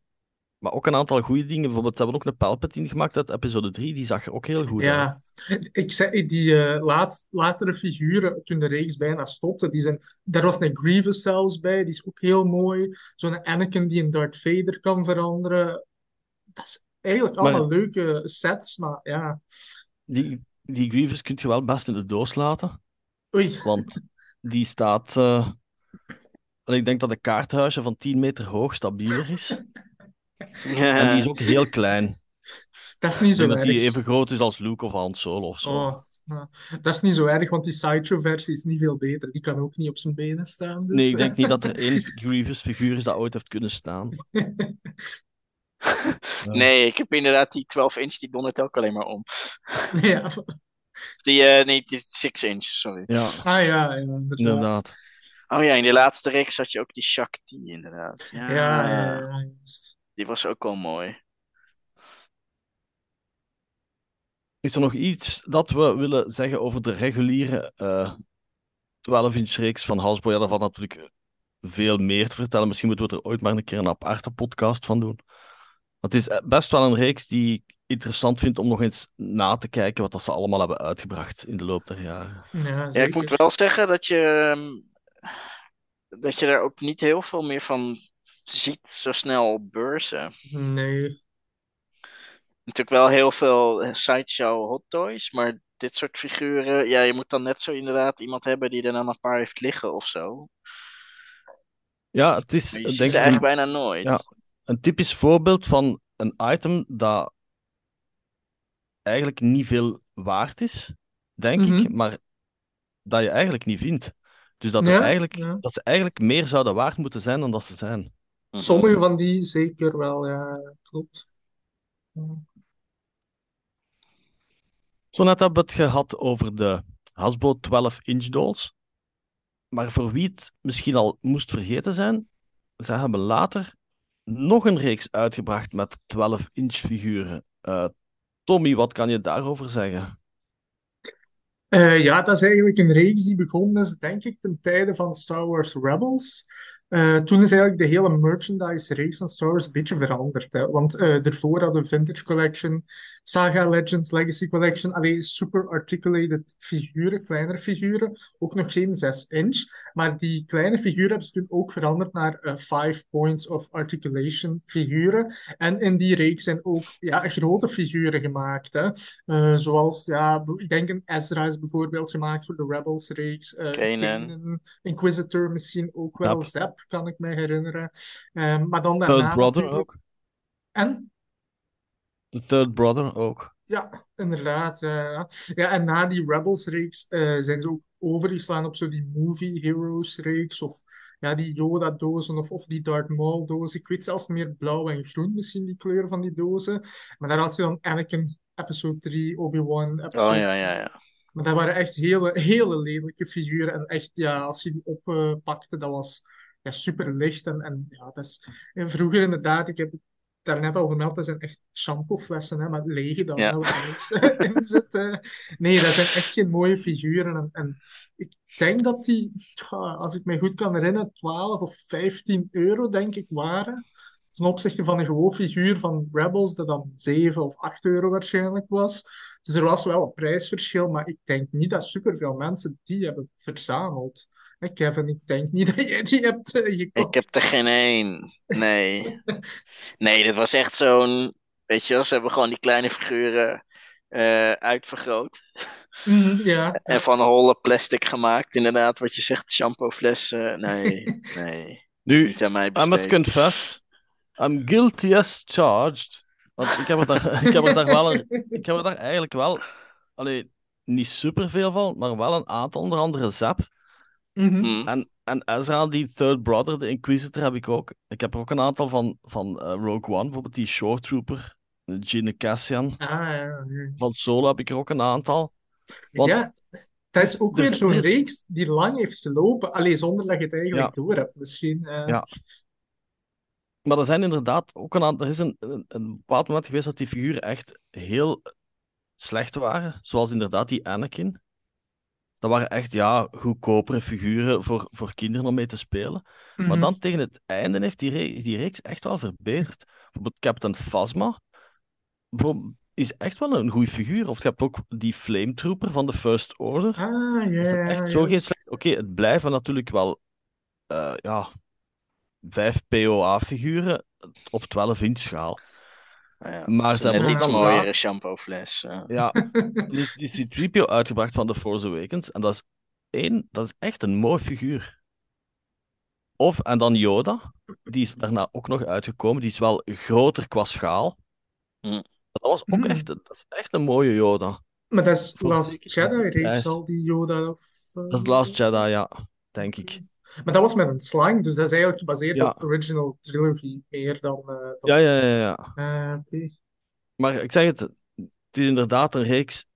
Maar ook een aantal goede dingen. Bijvoorbeeld, ze hebben ook een Palpatine gemaakt uit episode 3. Die zag er ook heel goed uit. Ja, ik zei, die laat, latere figuren, toen de reeks bijna stopte, die zijn, daar was een Grievous zelfs bij, die is ook heel mooi. Zo'n Anakin die een Darth Vader kan veranderen. Dat is eigenlijk Maar- allemaal leuke sets, maar ja. Die, die Grievous kun je wel best in de doos laten. Oei, Want die staat. eh, ik denk dat een kaarthuisje van 10 meter hoog stabieler is. En die is ook heel klein. dat is niet zo denk dat die erg. even groot is als Luke of Han Solo of zo. Oh, ja. Dat is niet zo erg, want die sideshow-versie is niet veel beter. Die kan ook niet op zijn benen staan. Dus, Nee, ik denk niet dat er één Grievous figuur is dat ooit heeft kunnen staan. Nee, ik heb inderdaad die 12 inch, die dondert ook alleen maar om. ja. Die, eh nee, die 6 inch, sorry. Ja, Ah ja, ja, inderdaad. inderdaad. Oh ja, in de laatste reeks had je ook die Shakti, inderdaad. Ja, Ja, ja, ja, juist. Die was ook wel mooi. Is er nog iets dat we willen zeggen over de reguliere eh 12-inch reeks van Hasbro? Ja, daar valt natuurlijk veel meer te vertellen. Misschien moeten we er ooit maar een keer een aparte podcast van doen. Het is eh, best wel een reeks die ik interessant vind om nog eens na te kijken wat dat ze allemaal hebben uitgebracht in de loop der jaren. Ja, Ja, ik moet wel zeggen dat je, ehm, dat je er ook niet heel veel meer van ziet zo snel op beurzen. Nee. Natuurlijk wel heel veel sideshow hot toys, maar dit soort figuren, ja, je moet dan net zo inderdaad iemand hebben die er dan een paar heeft liggen of zo. Ja, het is Maar je ziet denk ze eigenlijk een, bijna nooit. ja, een typisch voorbeeld van een item dat eigenlijk niet veel waard is, denk ik, Mhm. maar dat je eigenlijk niet vindt. Dus dat, er Ja, eigenlijk, ja. dat ze eigenlijk meer zouden waard moeten zijn dan dat ze zijn. Mhm. Sommige van die zeker wel, ja, klopt. Zo net hebben we het gehad over de Hasbro 12-inch dolls. Maar voor wie het misschien al moest vergeten zijn, ze hebben later nog een reeks uitgebracht met 12-inch figuren. Eh, Tommy, wat kan je daarover zeggen? Eh, ja, dat is eigenlijk een reeks die begonnen is, denk ik, ten tijde van Star Wars Rebels. Eh, toen is eigenlijk de hele merchandise-reeks van Star Wars een beetje veranderd. Hè? Want eh daarvoor hadden we Vintage Collection, Saga Legends, Legacy Collection, alleen super articulated figuren, kleinere figuren, ook nog geen 6 inch. Maar die kleine figuren hebben ze toen ook veranderd naar eh 5 points of articulation figuren. En in die reeks zijn ook ja, grote figuren gemaakt. Hè? Zoals, ja, ik denk een Ezra is bijvoorbeeld gemaakt voor de Rebels-reeks. eh Kanan. Kanan, Inquisitor misschien ook wel. Zap. Kan ik me herinneren. Eh, maar dan daarna Third Brother ook. En? De Third Brother ook. Ja, inderdaad. ja, en na die Rebels-reeks eh, zijn ze ook overgeslaan op zo die Movie Heroes-reeks. Of ja, die Yoda-dozen of, of die Darth Maul-dozen. Ik weet zelfs meer blauw en groen misschien, die kleuren van die dozen. Maar daar had je dan Anakin Episode 3, Obi-Wan Oh Episode ja, ja, ja. Maar dat waren echt hele, hele lelijke figuren. En echt, ja, als je die oppakte, dat was ja, super licht. En, en ja, dat is... En vroeger inderdaad, ik heb het daarnet al vermeld, dat zijn echt shampooflessen, hè, met lege dan Ja. wel niks in zit. eh. Nee, dat zijn echt geen mooie figuren. En, en ik denk dat die, als ik me goed kan herinneren, 12 of 15 euro, denk ik, waren. Ten opzichte van een gewoon figuur van Rebels, dat dan 7 of 8 euro waarschijnlijk was. Dus er was wel een prijsverschil, maar ik denk niet dat superveel mensen die hebben verzameld. Hè, Kevin, ik denk niet dat jij die hebt eh, gekocht. Ik heb er geen één. Nee. Nee, dit was echt zo'n. Weet je wel, ze hebben gewoon die kleine figuren eh, uitvergroot. Mhm, ja, En van holle plastic gemaakt, inderdaad, wat je zegt, shampooflessen. Nee, nee. Nu, Niet aan mij I must confess, I'm guilty as charged. Want ik heb er daar, ik heb er daar wel een, ik heb er daar eigenlijk wel, allee, niet superveel van, maar wel een aantal, onder andere Zap. Mhm. Hm. En, en Ezra, die Third Brother, de Inquisitor, heb ik ook. Ik heb er ook een aantal van, van eh, Rogue One, bijvoorbeeld die Shore Trooper, Gene Cassian. Ah, ja. Van Solo heb ik er ook een aantal. Want- Ja, dat is ook er weer zo'n is- reeks die lang heeft gelopen. Alleen zonder dat je het eigenlijk Ja. door hebt, misschien. eh. Ja. Maar er zijn inderdaad ook een aantal. Er is een, een, een bepaald moment geweest dat die figuren echt heel slecht waren. Zoals inderdaad die Anakin. Dat waren echt, ja, goedkopere figuren voor, voor kinderen om mee te spelen. Maar Mhm. dan tegen het einde heeft die, re- die reeks echt wel verbeterd. Bijvoorbeeld Captain Phasma is echt wel een goede figuur. Of je hebt ook die Flame Trooper van de First Order. Ah, ja, Dat is ja, echt zo geen slecht. Oké, het blijven natuurlijk wel eh, ja, vijf POA-figuren op 12 inch schaal. Nou ja, Maar is ze hebben iets mooiere laat- shampoofles. eh. Ja, die, die C-3PO uitgebracht van The Force Awakens. En dat is één, dat is echt een mooi figuur. Of, en dan Yoda, die is daarna ook nog uitgekomen. Die is wel groter qua schaal. Hm. Dat was ook Hm. echt, dat is echt een mooie Yoda. Maar dat is Last Jedi-reeks prijs. al, die Yoda. Of, eh, Dat is The Last Jedi, ja, denk ik. Maar dat was met een slang, dus dat is eigenlijk gebaseerd Ja. op de original trilogy meer dan... eh, dan... Ja, ja, ja, ja. Oké. Maar ik zeg het, het is inderdaad een reeks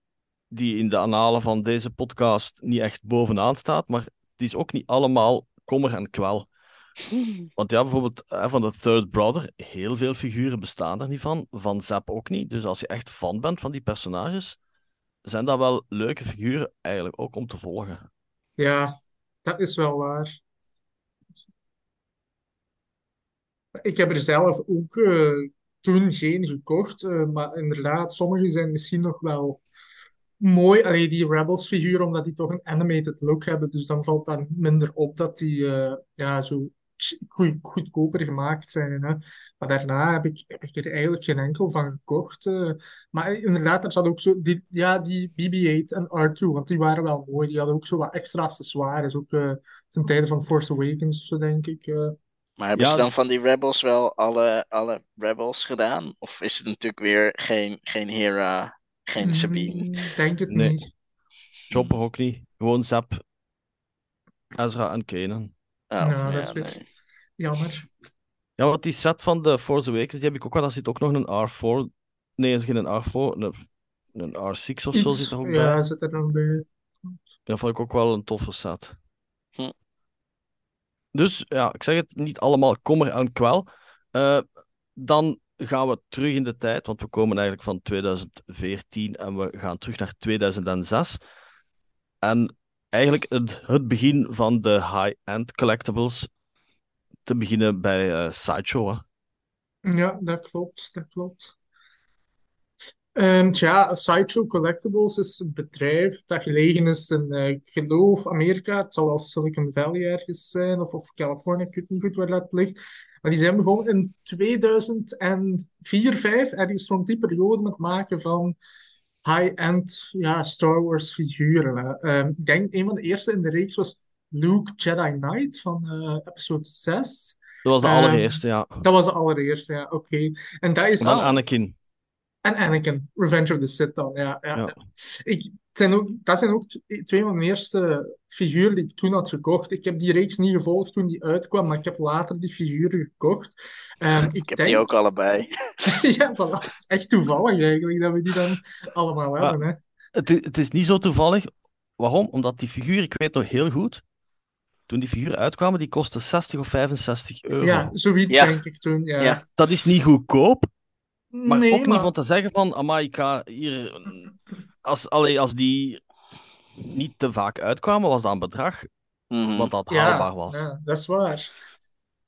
die in de annalen van deze podcast niet echt bovenaan staat, maar het is ook niet allemaal kommer en kwel. Want ja, bijvoorbeeld hè, van de Third Brother, heel veel figuren bestaan er niet van. Van Zap ook niet. Dus als je echt fan bent van die personages, zijn dat wel leuke figuren eigenlijk ook om te volgen. Ja, dat is wel waar. Ik heb er zelf ook eh, toen geen gekocht, eh, maar inderdaad, sommige zijn misschien nog wel mooi. Alleen die Rebels figuren, omdat die toch een animated look hebben, dus dan valt dat minder op dat die eh, ja, zo goed, goedkoper gemaakt zijn. Hè. Maar daarna heb ik, heb ik er eigenlijk geen enkel van gekocht. maar inderdaad, er zat ook zo die, ja, die BB-8 en R2, want die waren wel mooi. Die hadden ook zo wat extra accessoires, ook ten tijde van Force Awakens zo, denk ik. Maar hebben Ja. ze dan van die Rebels wel alle, alle Rebels gedaan? Of is het natuurlijk weer geen, geen Hera, geen Sabine? Mm, denk het Nee. niet. Chopper ook niet. Gewoon Zap, Ezra en Kanan. Oh, Ja, dat is weer- nee. Jammer. Ja, want die set van de Force Awakens, die heb ik ook wel. Daar zit ook nog een R4. Nee, er is geen R4. Een, een R6 of zo Iets, zit er ook bij. ja, zit er nog bij. Dat vond ik ook wel een toffe set. Hm. Dus ja, ik zeg het, niet allemaal kommer en kwel. Eh, dan gaan we terug in de tijd, want we komen eigenlijk van 2014 en we gaan terug naar 2006. En eigenlijk het, het begin van de high-end collectibles. Te beginnen bij eh, Sideshow. Ja, dat klopt, dat klopt. Ehm, tja, Sideshow Collectibles is een bedrijf dat gelegen is in, eh, ik geloof, Amerika. Het zal wel Silicon Valley ergens zijn, of, of Californië, ik weet niet goed waar dat ligt. Maar die zijn begonnen in 2004, 5, ergens rond die periode met het maken van high-end ja, Star Wars figuren. Ehm, ik denk, een van de eerste in de reeks was Luke Jedi Knight van eh, episode 6. Dat was de Ehm, allereerste, ja. Dat was de allereerste, ja, oké. En dat is Van al- Anakin. En Anakin, Revenge of the Sith dan, ja. ja, Ja. ja. Ik, zijn ook, dat zijn ook twee van de eerste figuren die ik toen had gekocht. Ik heb die reeks niet gevolgd toen die uitkwam, maar ik heb later die figuren gekocht. Ehm, ik Ik heb denk, die ook allebei. ja, voilà. Echt toevallig eigenlijk dat we die dan allemaal Maar- hebben, hè. Het, het is niet zo toevallig. Waarom? Omdat die figuur, ik weet nog heel goed, toen die figuren uitkwamen, die kostten 60 of 65 euro. Ja, zoiets Ja. denk ik toen. Ja. Ja. Dat is niet goedkoop, maar nee, ook niet van te zeggen van, amai, ik ga hier... Als, allee, als die niet te vaak uitkwamen, was dat een bedrag Mhm. wat dat Ja, haalbaar was. ja, dat is waar.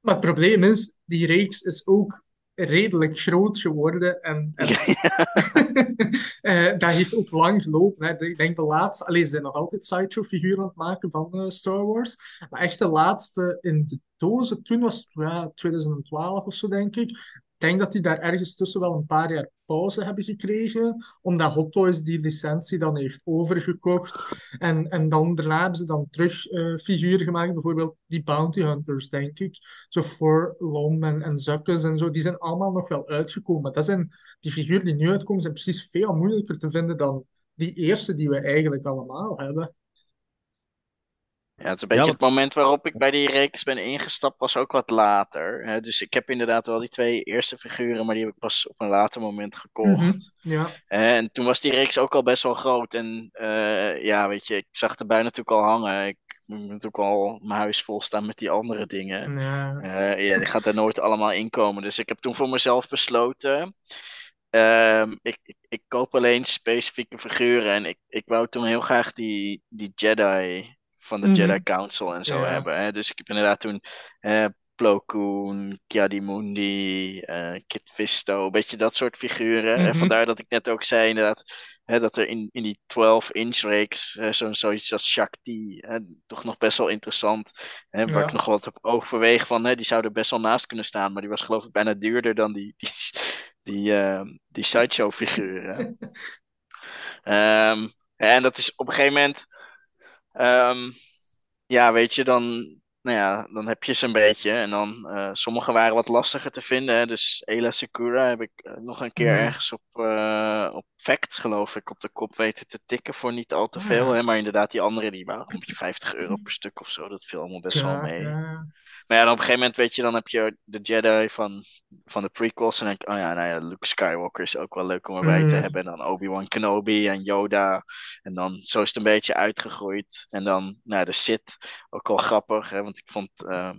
Maar het probleem is, die reeks is ook redelijk groot geworden. En, en eh, dat heeft ook lang gelopen. Hè. Ik denk de laatste, alleen ze zijn nog altijd sideshow-figuren aan het maken van eh, Star Wars. Maar echt de laatste in de dozen, toen was het ja, 2012 of zo, denk ik. Denk dat die daar ergens tussen wel een paar jaar pauze hebben gekregen, omdat Hot Toys die licentie dan heeft overgekocht. En, en dan daarna hebben ze dan terug eh, figuren gemaakt, bijvoorbeeld die Bounty Hunters, denk ik. Zo voor Lom en, en Zuckes en zo, die zijn allemaal nog wel uitgekomen. Dat zijn, die figuren die nu uitkomen, zijn precies veel moeilijker te vinden dan die eerste die we eigenlijk allemaal hebben. Ja, het is een beetje Ja, het moment waarop ik bij die reeks ben ingestapt, was ook wat later. Hè? Dus ik heb inderdaad wel die twee eerste figuren, maar die heb ik pas op een later moment gekocht. Mhm, Ja. En toen was die reeks ook al best wel groot. En eh, ja, weet je, ik zag de bui natuurlijk al hangen. Ik moet natuurlijk al mijn huis vol staan met die andere dingen. Ja. Eh, ja, die gaat er nooit allemaal inkomen. Dus ik heb toen voor mezelf besloten. ehm, ik, ik, ik koop alleen specifieke figuren. En ik, ik wou toen heel graag die, die Jedi van de Mhm. Jedi Council en zo Ja. hebben. Hè? Dus ik heb inderdaad toen eh Plo Koon, Kiadimundi, eh Kit Fisto, een beetje dat soort figuren. En Mhm. vandaar dat ik net ook zei inderdaad, hè, dat er in, in die 12-inch reeks eh, zo, zoiets als Shakti, hè, toch nog best wel interessant, hè, waar Ja. ik nog wat op overweeg van, hè, die zou er best wel naast kunnen staan, maar die was geloof ik bijna duurder dan die, die, die, eh, die sideshow figuren. Ehm, en dat is op een gegeven moment, ehm, ja, weet je, dan, nou ja, dan heb je ze een beetje. En dan, eh, sommige waren wat lastiger te vinden. Hè? Dus Ela Sakura heb ik eh, nog een keer Mhm. ergens op, eh op Fact, geloof ik, op de kop weten te tikken voor niet al te veel. ja. Hè? Maar inderdaad, die andere die waren beetje 50 euro per stuk of zo. Dat viel allemaal best wel mee. Maar ja, dan op een gegeven moment, weet je, dan heb je de Jedi van, van de prequels. En dan denk ik, oh ja, nou ja, Luke Skywalker is ook wel leuk om erbij te Mm. hebben. En dan Obi-Wan Kenobi en Yoda. En dan, zo is het een beetje uitgegroeid. En dan, nou, de Sith, ook wel grappig. Hè, want ik vond ehm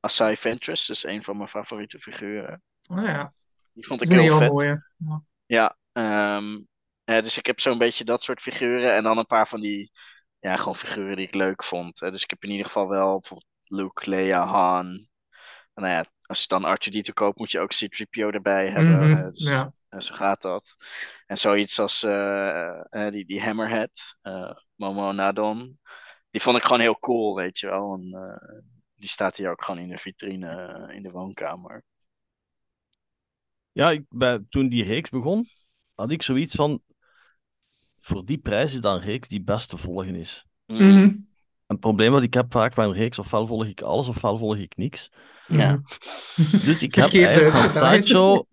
Asai Ventress, dus een van mijn favoriete figuren. Ah, ja. Die vond ik heel hele vet. mooie. Ja. Ja, ehm, dus ik heb zo'n beetje dat soort figuren. En dan een paar van die, ja, gewoon figuren die ik leuk vond. Dus ik heb in ieder geval wel bijvoorbeeld Luke, Leia, Han. En nou ja, als je dan R2-D2 koopt, moet je ook C-3PO erbij hebben. Mhm, hè. Dus ja. eh, zo gaat dat. En zoiets als eh, eh, die, die Hammerhead, eh, Momo Nadon. Die vond ik gewoon heel cool, weet je wel. En, eh, die staat hier ook gewoon in de vitrine in de woonkamer. Ja, ik, bij, toen die reeks begon, had ik zoiets van, voor die prijs is dat een reeks die best te volgen is. Mhm, Een probleem wat ik heb vaak bij een reeks, ofwel volg ik alles, ofwel volg ik niks. Ja. Dus ik heb eigenlijk van. Sideshow,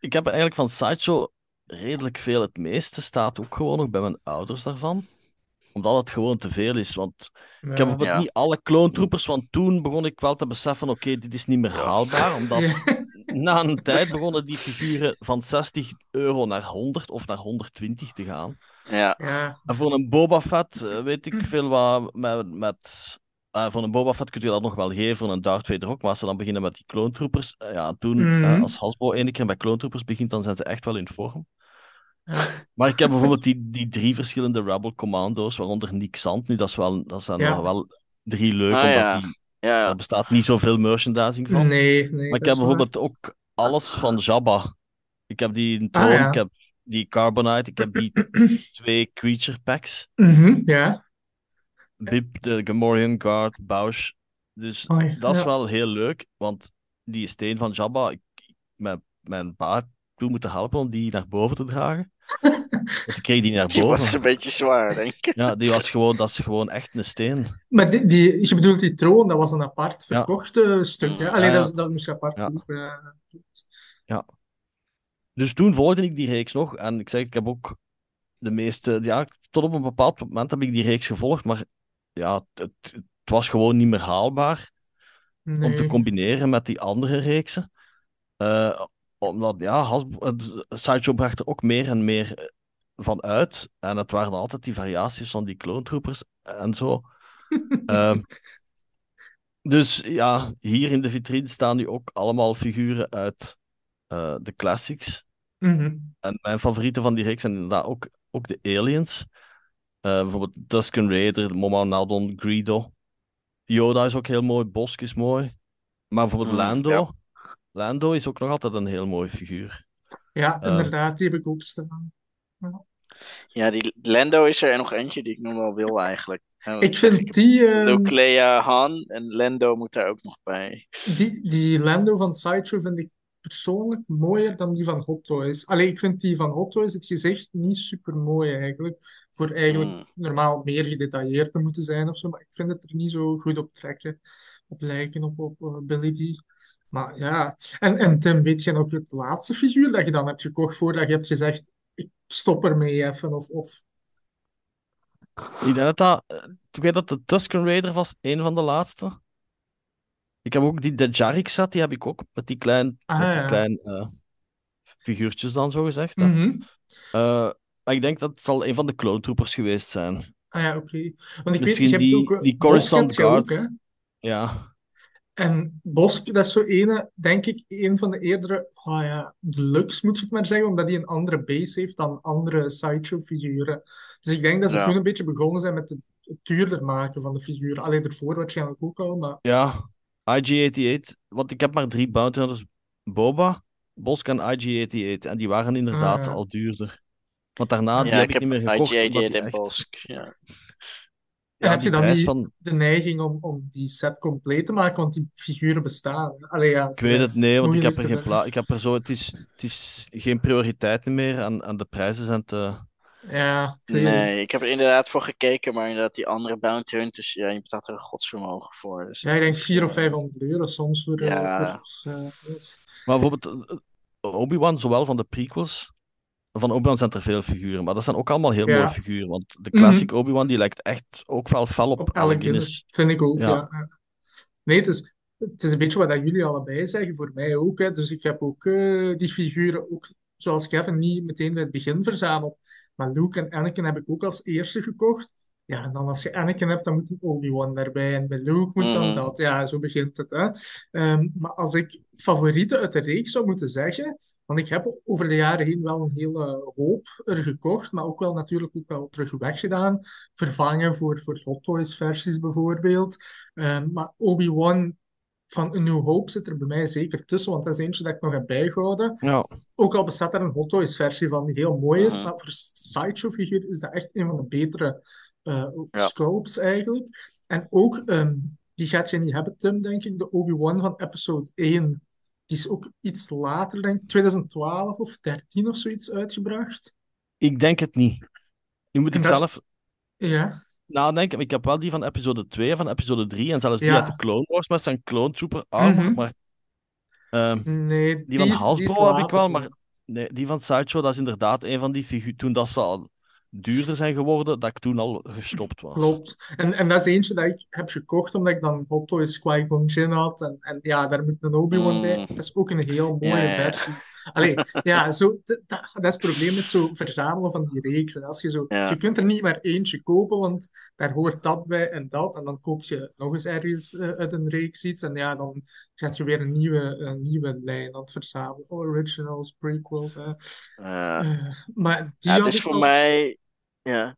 ik heb eigenlijk van Sideshow redelijk veel. Het meeste staat ook gewoon nog bij mijn ouders daarvan. Omdat het gewoon te veel is. Want ik heb bijvoorbeeld Ja. niet alle clone troopers, want toen begon ik wel te beseffen, oké, dit is niet meer haalbaar. Omdat Ja. na een tijd begonnen die figuren van 60 euro naar 100 of naar 120 te gaan. Ja. Ja. En voor een Boba Fett eh, weet ik veel wat met... met eh, voor een Boba Fett kun je dat nog wel geven, voor een Darth Vader ook. Maar als ze dan beginnen met die clone troopers, eh, ja, toen, eh, als Hasbro ene keer bij clone troopers begint, dan zijn ze echt wel in vorm. Maar ik heb bijvoorbeeld die, die drie verschillende Rebel Commando's, waaronder Nick Sand. Nu, dat, is wel, dat zijn Ja. nog wel drie leuke, Ah, omdat ja. die, Ja, er bestaat niet zoveel merchandising van. Nee, nee. Maar ik heb waar. bijvoorbeeld ook alles van Jabba. Ik heb die in Ah, ja. ik heb die Carbonite, ik heb die twee Creature Packs. Mhm, ja. Bib, de Gamorrean Guard, Bausch. Dus dat is ja. wel heel leuk, want die steen van Jabba, ik, mijn, mijn pa toen moeten helpen om die naar boven te dragen. Want ik kreeg die naar die was boven. een beetje zwaar, denk ik. Ja, die was gewoon, dat is gewoon echt een steen. Maar die, die, je bedoelt die troon, dat was een apart Ja. verkocht eh, stuk. Hè? Ja, Alleen ja. dat, dat moest je apart Ja. kopen. ja. Dus toen volgde ik die reeks nog. En ik zeg, ik heb ook de meeste... Ja, tot op een bepaald moment heb ik die reeks gevolgd. Maar ja, het, het was gewoon niet meer haalbaar om te combineren met die andere reeksen. Eh, omdat, ja, Hasbro, Sideshow bracht er ook meer en meer eh, vanuit. En het waren altijd die variaties van die clone troopers en zo. Ehm, dus ja, hier in de vitrine staan nu ook allemaal figuren uit eh, de classics. Mhm. En mijn favorieten van die reeks zijn inderdaad ook, ook de aliens. Eh, bijvoorbeeld Tusken Raider, Moma Nadon, Greedo. Yoda is ook heel mooi, Bosk is mooi. Maar bijvoorbeeld Mm, Lando. ja. Lando is ook nog altijd een heel mooi figuur. Ja, Eh. inderdaad, die heb ik ook staan. Ja, die Lando is er nog eentje die ik nog wel wil eigenlijk. En Ik vind die, ehm, Luke, Leia, Han en Lando moet daar ook nog bij. die, die Lando van Sideshow vind ik persoonlijk mooier dan die van Hot Toys. Allee, ik vind die van Hot Toys, het gezicht, niet super mooi eigenlijk. Voor eigenlijk Mm. normaal meer gedetailleerd te moeten zijn of zo. Maar ik vind het er niet zo goed op trekken, op lijken op, op eh, Billy D. Maar ja, en, en Tim, weet je nog het laatste figuur dat je dan hebt gekocht voordat je hebt gezegd, ik stop ermee even, of, of Ik denk dat dat, ik weet dat de Tusken Raider was een van de laatste. Ik heb ook die Dejarik set, die heb ik ook met die klein, Ah, met die ja. klein eh, figuurtjes dan zo gezegd. Mhm. Eh, maar ik denk dat het zal een van de clone troopers geweest zijn. Ah ja, oké. Want ik weet, Misschien je hebt die- ook, eh, die Coruscant je ook, Guard. Ja, En Bosk, dat is zo ene, denk ik, een van de eerdere, oh ja, deluxe moet je het maar zeggen, omdat hij een andere base heeft dan andere sideshow-figuren. Dus ik denk dat ze Ja. toen een beetje begonnen zijn met het, het duurder maken van de figuren. Alleen ervoor waarschijnlijk ook al, maar ja. IG-88, want ik heb maar drie bounty hunters. Boba, Bosk en IG-88. En die waren inderdaad Ah, ja. al duurder. Want daarna die ja, heb ik heb niet meer gekocht. omdat IG-88 die en echt- Bosk. Ja. En ja, heb je dan niet van... de neiging om, om die set compleet te maken, want die figuren bestaan. Allee, ja, Ik weet het, nee, want ik heb er geen plaats. Ik heb er zo, het is, het is geen prioriteit meer en, en de prijzen zijn te. Ja. Nee, ik heb er inderdaad voor gekeken, maar inderdaad die andere Bounty Hunters, ja, je betaalt er een godsvermogen voor. Dus Ja, ik denk het is, 400 of eh, 500 euro soms voor... eh, Ja. voor eh, Maar bijvoorbeeld eh, Obi-Wan, zowel van de prequels. Van Obi-Wan zijn er veel figuren, maar dat zijn ook allemaal heel Ja. mooie figuren. Want de classic Obi-Wan die lijkt echt ook wel fel op, Op Alec elk Guinness. vind ik ook, Ja. Nee, het is, het is een beetje wat dat jullie allebei zeggen, voor mij ook. Hè. Dus ik heb ook eh, die figuren, ook zoals Kevin, niet meteen bij het begin verzameld. Maar Luke en Anakin heb ik ook als eerste gekocht. Ja, en dan als je Anakin hebt, dan moet een Obi-Wan daarbij. En bij Luke moet dan Mhm. dat. Ja, zo begint het. Hè. Ehm, maar als ik favorieten uit de reeks zou moeten zeggen, want ik heb over de jaren heen wel een hele hoop er gekocht, maar ook wel natuurlijk ook wel terug weggedaan. Vervangen voor, voor Hot Toys versies bijvoorbeeld. Ehm, maar Obi-Wan van A New Hope zit er bij mij zeker tussen, want dat is eentje dat ik nog heb bijgehouden. Ja, Ook al bestaat er een Hot Toys versie van die heel mooi is, maar voor sideshow figuur is dat echt een van de betere eh Ja. sculpts eigenlijk. En ook, ehm, die gaat je niet hebben, Tim, denk ik, de Obi-Wan van episode 1. Die is ook iets later, denk ik, 2012 of 13 of zoiets uitgebracht. ik denk het niet. Nu moet is- zelf Ja, nadenken. Ik heb wel die van episode 2 en van episode 3 en zelfs die Ja. uit de Clone Wars met zijn Clone Trooper armor. Mhm. Maar ehm, nee, die van is- die is Hasbro heb ik wel, maar nee, die van Sideshow, dat is inderdaad een van die figuren. Toen dat ze al duurder zijn geworden, dat ik toen al gestopt was. Klopt. En, en dat is eentje dat ik heb gekocht omdat ik dan Hot Toys Qui-Gon Jinn had. En, en ja, daar moet een Obi-Wan bij. Mm. Dat is ook een heel mooie versie. Allee, ja, zo, dat, dat is het probleem met zo verzamelen van die reeksen. Als je, zo, Ja. je kunt er niet maar eentje kopen, want daar hoort dat bij en dat. En dan koop je nog eens ergens eh, uit een reeks iets. En ja, dan gaat je weer een nieuwe, een nieuwe lijn aan het verzamelen. Originals, prequels. eh, maar die ja, had is ik voor als- mij, ja,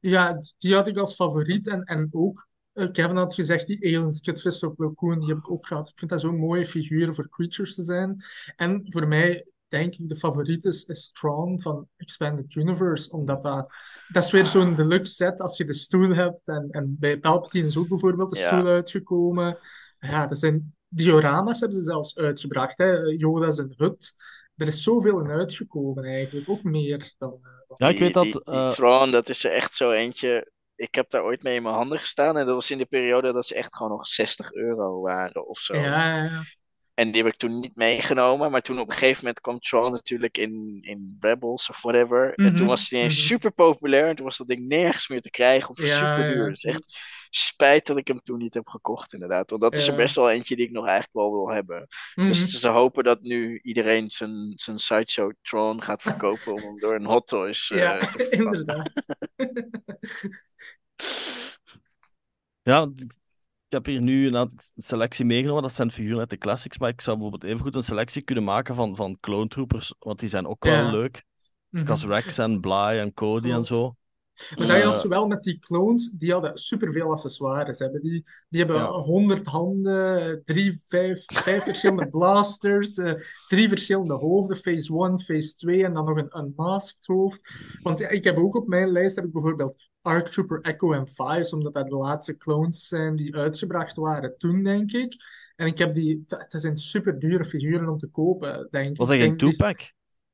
ja, die had ik als favoriet. En, en ook, Kevin had gezegd, die Aliens, Kid Fisto, Plo Koon, die heb ik ook gehad. Ik vind dat zo'n mooie figuren voor creatures te zijn. En voor mij, denk ik, de favoriet is, is Thrawn van Expanded Universe. Omdat dat, dat is weer zo'n deluxe set als je de stoel hebt. En, en bij Palpatine is ook bijvoorbeeld de Ja. stoel uitgekomen. Ja, dat zijn diorama's hebben ze zelfs uitgebracht. Hè? Yoda zijn hut. Er is zoveel in uitgekomen eigenlijk. Ook meer dan... eh, dan- Ja, ik weet die, dat. die, die eh, Thrawn, dat is er echt zo eentje. Ik heb daar ooit mee in mijn handen gestaan en dat was in de periode dat ze echt gewoon nog 60 euro waren of zo. Ja, ja. En die heb ik toen niet meegenomen. Maar toen op een gegeven moment kwam Tron natuurlijk in, in Rebels of whatever. En toen Mhm, was die ineens mhm. super populair. En toen was dat ding nergens meer te krijgen of Ja, super duur. ja. Dus echt spijt dat ik hem toen niet heb gekocht inderdaad. Want dat is er best wel eentje die ik nog eigenlijk wel wil hebben. Mhm. Dus ze hopen dat nu iedereen zijn, zijn sideshow Tron gaat verkopen om hem door een Hot Toys eh, Ja, te vervangen. inderdaad. Ja, heb hier nu een selectie meegenomen. Dat zijn figuren uit de classics. Maar ik zou bijvoorbeeld evengoed een selectie kunnen maken van, van Clone Troopers. Want die zijn ook wel Ja. leuk. Mhm. Zoals Rex en Bly en Cody en zo. Maar Eh, had ze wel met die clones, die hadden superveel accessoires. Hebben. Die, die hebben honderd handen, drie, vijf, vijf verschillende blasters, eh, drie verschillende hoofden, phase 1, phase 2 en dan nog een unmasked hoofd. Want ik heb ook op mijn lijst heb ik bijvoorbeeld Arc Trooper Echo en Fives, omdat dat de laatste clones zijn die uitgebracht waren toen, denk ik. En ik heb die, dat zijn super dure figuren om te kopen, denk ik. was dat geen denk die- two-pack?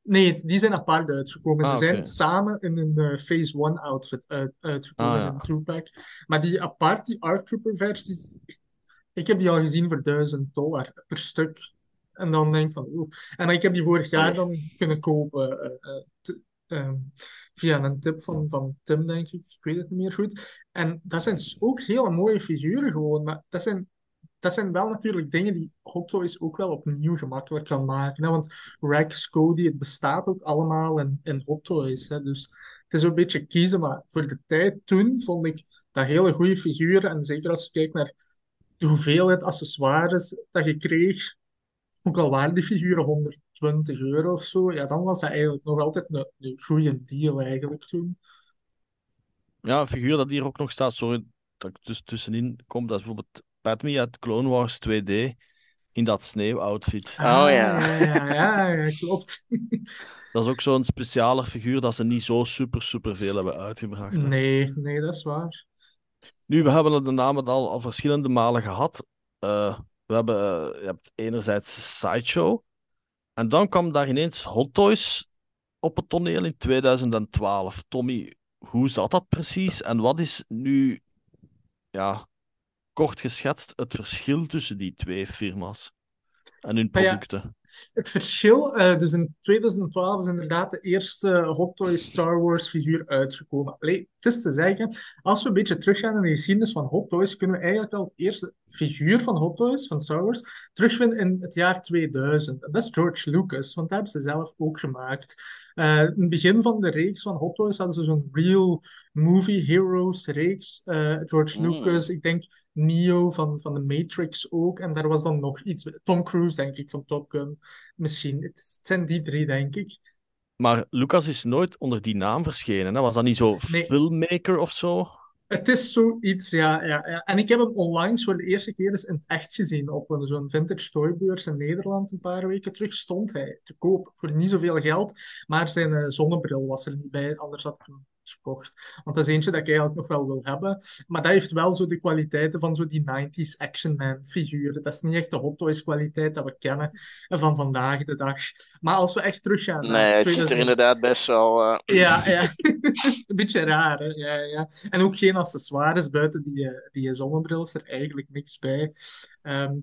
Nee, die zijn apart uitgekomen. Ze Ah, zijn oké. samen in een eh, Phase 1 outfit uit, uitgekomen, Ah, ja. een two-pack. Maar die apart, die Arc Trooper versies, ik heb die al gezien voor 1000 dollar per stuk. En dan denk ik van, oeh. En ik heb die vorig jaar dan kunnen kopen eh, eh, ehm, via een tip van, van Tim, denk ik. Ik weet het niet meer goed. En dat zijn ook hele mooie figuren gewoon. Maar dat zijn, dat zijn wel natuurlijk dingen die Hot Toys ook wel opnieuw gemakkelijk kan maken. Want Rex, Cody, het bestaat ook allemaal in, in Hot Toys. Dus het is een beetje kiezen. Maar voor de tijd toen vond ik dat hele goede figuren. En zeker als je kijkt naar de hoeveelheid accessoires dat je kreeg. Ook al waren die figuren 120 euro of zo, ja, dan was dat eigenlijk nog altijd een, een goede deal eigenlijk toen. Ja, een figuur dat hier ook nog staat, sorry dat ik dus tussenin kom, dat is bijvoorbeeld Padme uit Clone Wars 2D in dat sneeuwoutfit. Oh, ja. Ah, ja, ja, ja, ja, klopt. Dat is ook zo'n specialer figuur dat ze niet zo super, super veel hebben uitgebracht. hè. Nee, nee, dat is waar. Nu, we hebben de namen al, al verschillende malen gehad. Eh, we hebben, eh, je hebt enerzijds Sideshow. En dan kwam daar ineens Hot Toys op het toneel in 2012. Tommy, hoe zat dat precies? En wat is nu, ja, kort geschetst, het verschil tussen die twee firma's en hun ja, producten? Het verschil, eh, dus in 2012 is inderdaad de eerste Hot Toys Star Wars figuur uitgekomen. Allee, het is te zeggen, als we een beetje teruggaan in de geschiedenis van Hot Toys, kunnen we eigenlijk al de eerste figuur van Hot Toys, van Star Wars, terugvinden in het jaar 2000. En dat is George Lucas, want dat hebben ze zelf ook gemaakt. Eh, in het begin van de reeks van Hot Toys hadden ze zo'n Real Movie Heroes reeks. Eh, George Mm. Lucas, ik denk Neo van, van de Matrix ook. En daar was dan nog iets. Tom Cruise, denk ik, van Top Gun. Misschien. Het, zijn die drie, denk ik. Maar Lucas is nooit onder die naam verschenen. Hè? Was dat niet zo Nee. filmmaker of zo? Het is zoiets, ja, ja, ja. En ik heb hem onlangs voor de eerste keer eens in het echt gezien. Op zo'n vintage toybeurs in Nederland een paar weken terug stond hij te koop voor niet zoveel geld. Maar zijn eh, zonnebril was er niet bij, anders had ik hem gekocht. Want dat is eentje dat ik eigenlijk nog wel wil hebben. Maar dat heeft wel zo de kwaliteiten van zo die 90s Action Man figuren. Dat is niet echt de Hot Toys kwaliteit dat we kennen van vandaag de dag. Maar als we echt teruggaan naar Nee, het ziet er 2000 inderdaad best wel. eh, Ja, ja. Een beetje raar, hè? Ja, ja. En ook geen accessoires buiten die, eh, die zonnebril is er eigenlijk niks bij. Ehm,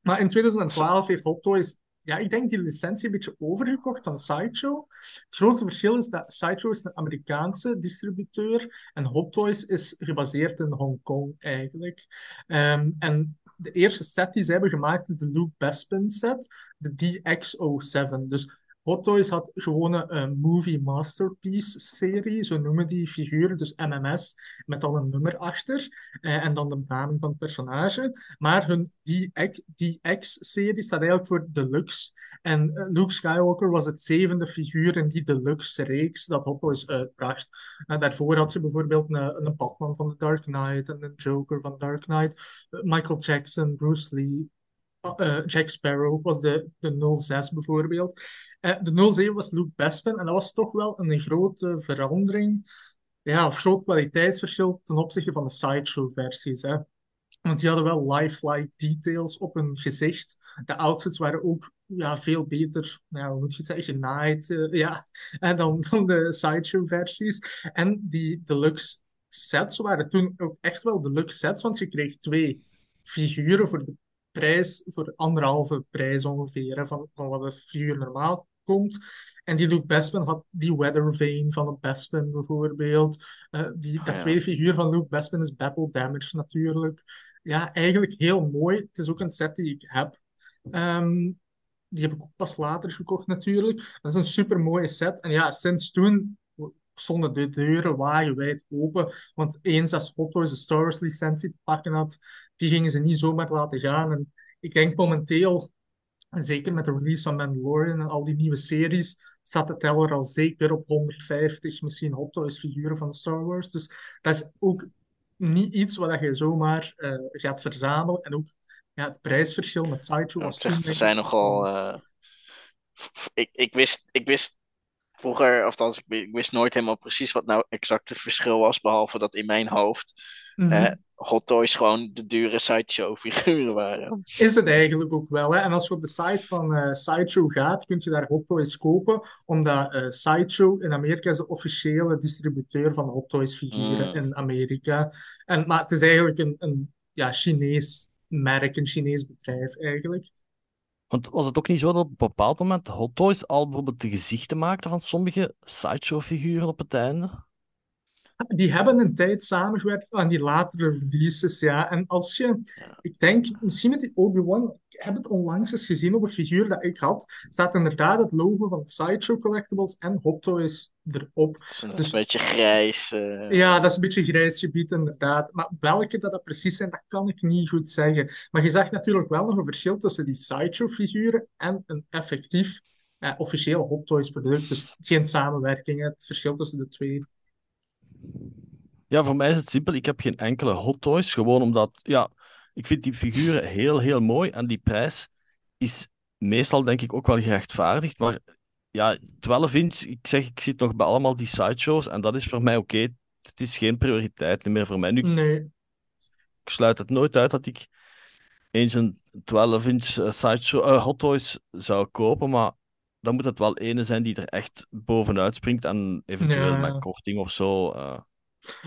maar in 2012 heeft Hot Toys, ja, ik denk die licentie een beetje overgekocht van Sideshow. Het grote verschil is dat Sideshow is een Amerikaanse distributeur en Hot Toys is gebaseerd in Hongkong eigenlijk. Ehm, en de eerste set die ze hebben gemaakt is de Luke Bespin set, de DX07. Dus Hot Toys had gewoon een, Movie Masterpiece serie, zo noemen die figuren, dus MMS, met dan een nummer achter eh, en dan de benaming van het personage. Maar hun DX, DX-serie staat eigenlijk voor Deluxe. En eh, Luke Skywalker was het zevende figuur in die Deluxe-reeks dat Hot Toys uitbracht. En daarvoor had je bijvoorbeeld een, een Batman van The Dark Knight en een Joker van Dark Knight, eh, Michael Jackson, Bruce Lee, uh, Jack Sparrow was de, de 06 bijvoorbeeld. Uh, de 07 was Luke Bespin en dat was toch wel een grote verandering. Ja, of groot kwaliteitsverschil ten opzichte van de sideshow-versies. Want die hadden wel lifelike details op hun gezicht. De outfits waren ook ja, veel beter, ja, hoe moet je het zeggen, genaaid uh, ja, dan, dan de sideshow-versies. En die deluxe sets waren toen ook echt wel deluxe sets, want je kreeg twee figuren voor de prijs voor anderhalve prijs ongeveer van, van wat een figuur normaal komt. En die Luke Bespin had die Weather Vane van de Bespin bijvoorbeeld. Eh, die, Ah, dat ja. tweede figuur van Luke Bespin is Battle Damage natuurlijk. Ja, eigenlijk heel mooi. Het is ook een set die ik heb. Ehm, die heb ik ook pas later gekocht natuurlijk. Dat is een super mooie set. En ja, sinds toen stonden de deuren wagenwijd open. Want eens als Hot Toys de Star Wars licentie te pakken had, die gingen ze niet zomaar laten gaan. En ik denk momenteel, en zeker met de release van Mandalorian en al die nieuwe series, staat de teller al zeker op 150, misschien Hot Toys figuren van Star Wars. Dus dat is ook niet iets wat je zomaar eh, gaat verzamelen. En ook ja, het prijsverschil met Sideshow was toen ze zijn nogal. f- ik, ik, wist, ik wist vroeger, of althans, ik wist nooit helemaal precies wat nou exact het verschil was, behalve dat in mijn hoofd Eh, Hot Toys gewoon de dure sideshow figuren waren. Is het eigenlijk ook wel. Hè? En als je op de site van eh, Sideshow gaat, kun je daar Hot Toys kopen, omdat eh, Sideshow in Amerika is de officiële distributeur van Hot Toys figuren Mm. in Amerika. En, maar het is eigenlijk een, een ja, Chinees merk, een Chinees bedrijf eigenlijk. Want was het ook niet zo dat op een bepaald moment Hot Toys al bijvoorbeeld de gezichten maakten van sommige sideshow-figuren op het einde? Die hebben een tijd samengewerkt aan die latere releases, ja. En als je, ik denk, misschien met die Obi-Wan, ik heb het onlangs eens gezien op een figuur dat ik had, staat inderdaad het logo van Sideshow Collectibles en Hot Toys erop. Het is een, Dus- een beetje grijs. eh, Ja, dat is een beetje grijs gebied, inderdaad. Maar welke dat, dat precies zijn, dat kan ik niet goed zeggen. Maar je zag natuurlijk wel nog een verschil tussen die Sideshow-figuren en een effectief, eh, officieel Hot Toys-product. Dus geen samenwerking, het verschil tussen de twee. Ja, voor mij is het simpel. Ik heb geen enkele Hot Toys. Gewoon omdat, ja, ik vind die figuren heel, heel mooi. En die prijs is meestal, denk ik, ook wel gerechtvaardigd. Maar ja, 12 inch, ik zeg, ik zit nog bij allemaal die sideshows. En dat is voor mij oké. Het is geen prioriteit meer voor mij. Nu, Nee, ik sluit het nooit uit dat ik eens een 12 inch eh, sideshow, eh, Hot Toys zou kopen. Maar dan moet het wel ene zijn die er echt bovenuit springt. En eventueel Ja. met korting of zo. eh.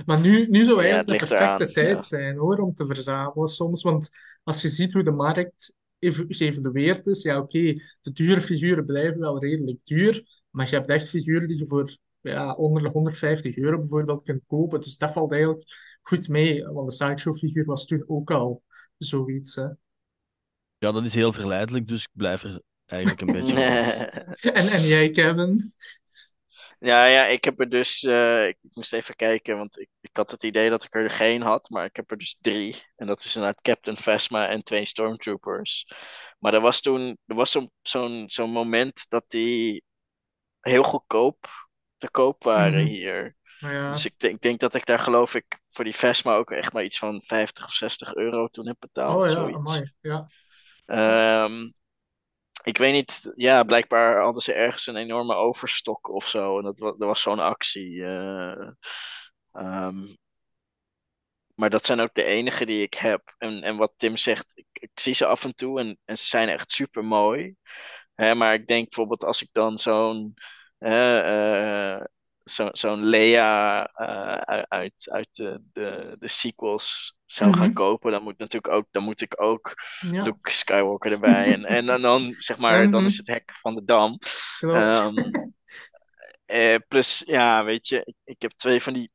Maar nu, nu zou eigenlijk de perfecte eraan, tijd ja. zijn hoor, om te verzamelen soms. Want als je ziet hoe de markt geëvalueerd is, ja oké, de dure figuren blijven wel redelijk duur, maar je hebt echt figuren die je voor ja, onder de 150 euro bijvoorbeeld kunt kopen. Dus dat valt eigenlijk goed mee, want de sideshow figuur was toen ook al zoiets. Hè. Ja, dat is heel verleidelijk, dus ik blijf er eigenlijk een beetje. En, en jij, Kevin? Ja, ja, ik heb er dus. eh, ik moest even kijken, want ik, ik had het idee dat ik er geen had, maar ik heb er dus drie. En dat is inderdaad Captain Phasma en twee Stormtroopers. Maar er was toen. Er was zo'n zo'n zo'n moment dat die heel goedkoop te koop waren Mhm. hier. Nou ja, Dus ik denk, ik denk dat ik daar geloof ik voor die Phasma ook echt maar iets van 50 of 60 euro toen heb betaald. oh ja, amai, ja. Ehm, ik weet niet, ja, blijkbaar hadden ze ergens een enorme overstok of zo. En dat, er was zo'n actie. eh, ehm, maar dat zijn ook de enige die ik heb. En, en wat Tim zegt, ik, ik zie ze af en toe en, en ze zijn echt super mooi. Maar ik denk bijvoorbeeld als ik dan zo'n eh, eh, zo, zo'n Leia eh, uit, uit de, de, de sequels zou gaan Mhm. kopen, dan moet, natuurlijk ook, dan moet ik ook Ja, Luke Skywalker erbij. En, en dan, dan, zeg maar, dan Mhm. is het hek van de dam. Ehm, eh, plus, ja, weet je, ik, ik heb twee van die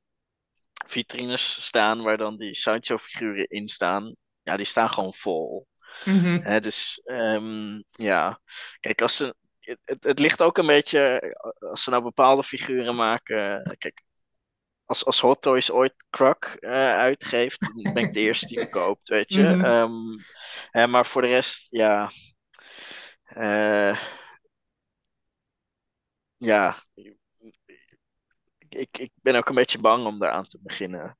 vitrines staan waar dan die sideshow figuren in staan. Ja, die staan gewoon vol. Mhm. Dus ehm, ja, kijk, als ze, het, het, het ligt ook een beetje, als ze nou bepaalde figuren maken. Kijk, als, als Hot Toys ooit Kruk eh, uitgeeft, dan ben ik de eerste die hem koopt, weet je. Mhm. Ehm, hè, maar voor de rest, ja. eh, ja, ik, ik ben ook een beetje bang om daaraan te beginnen.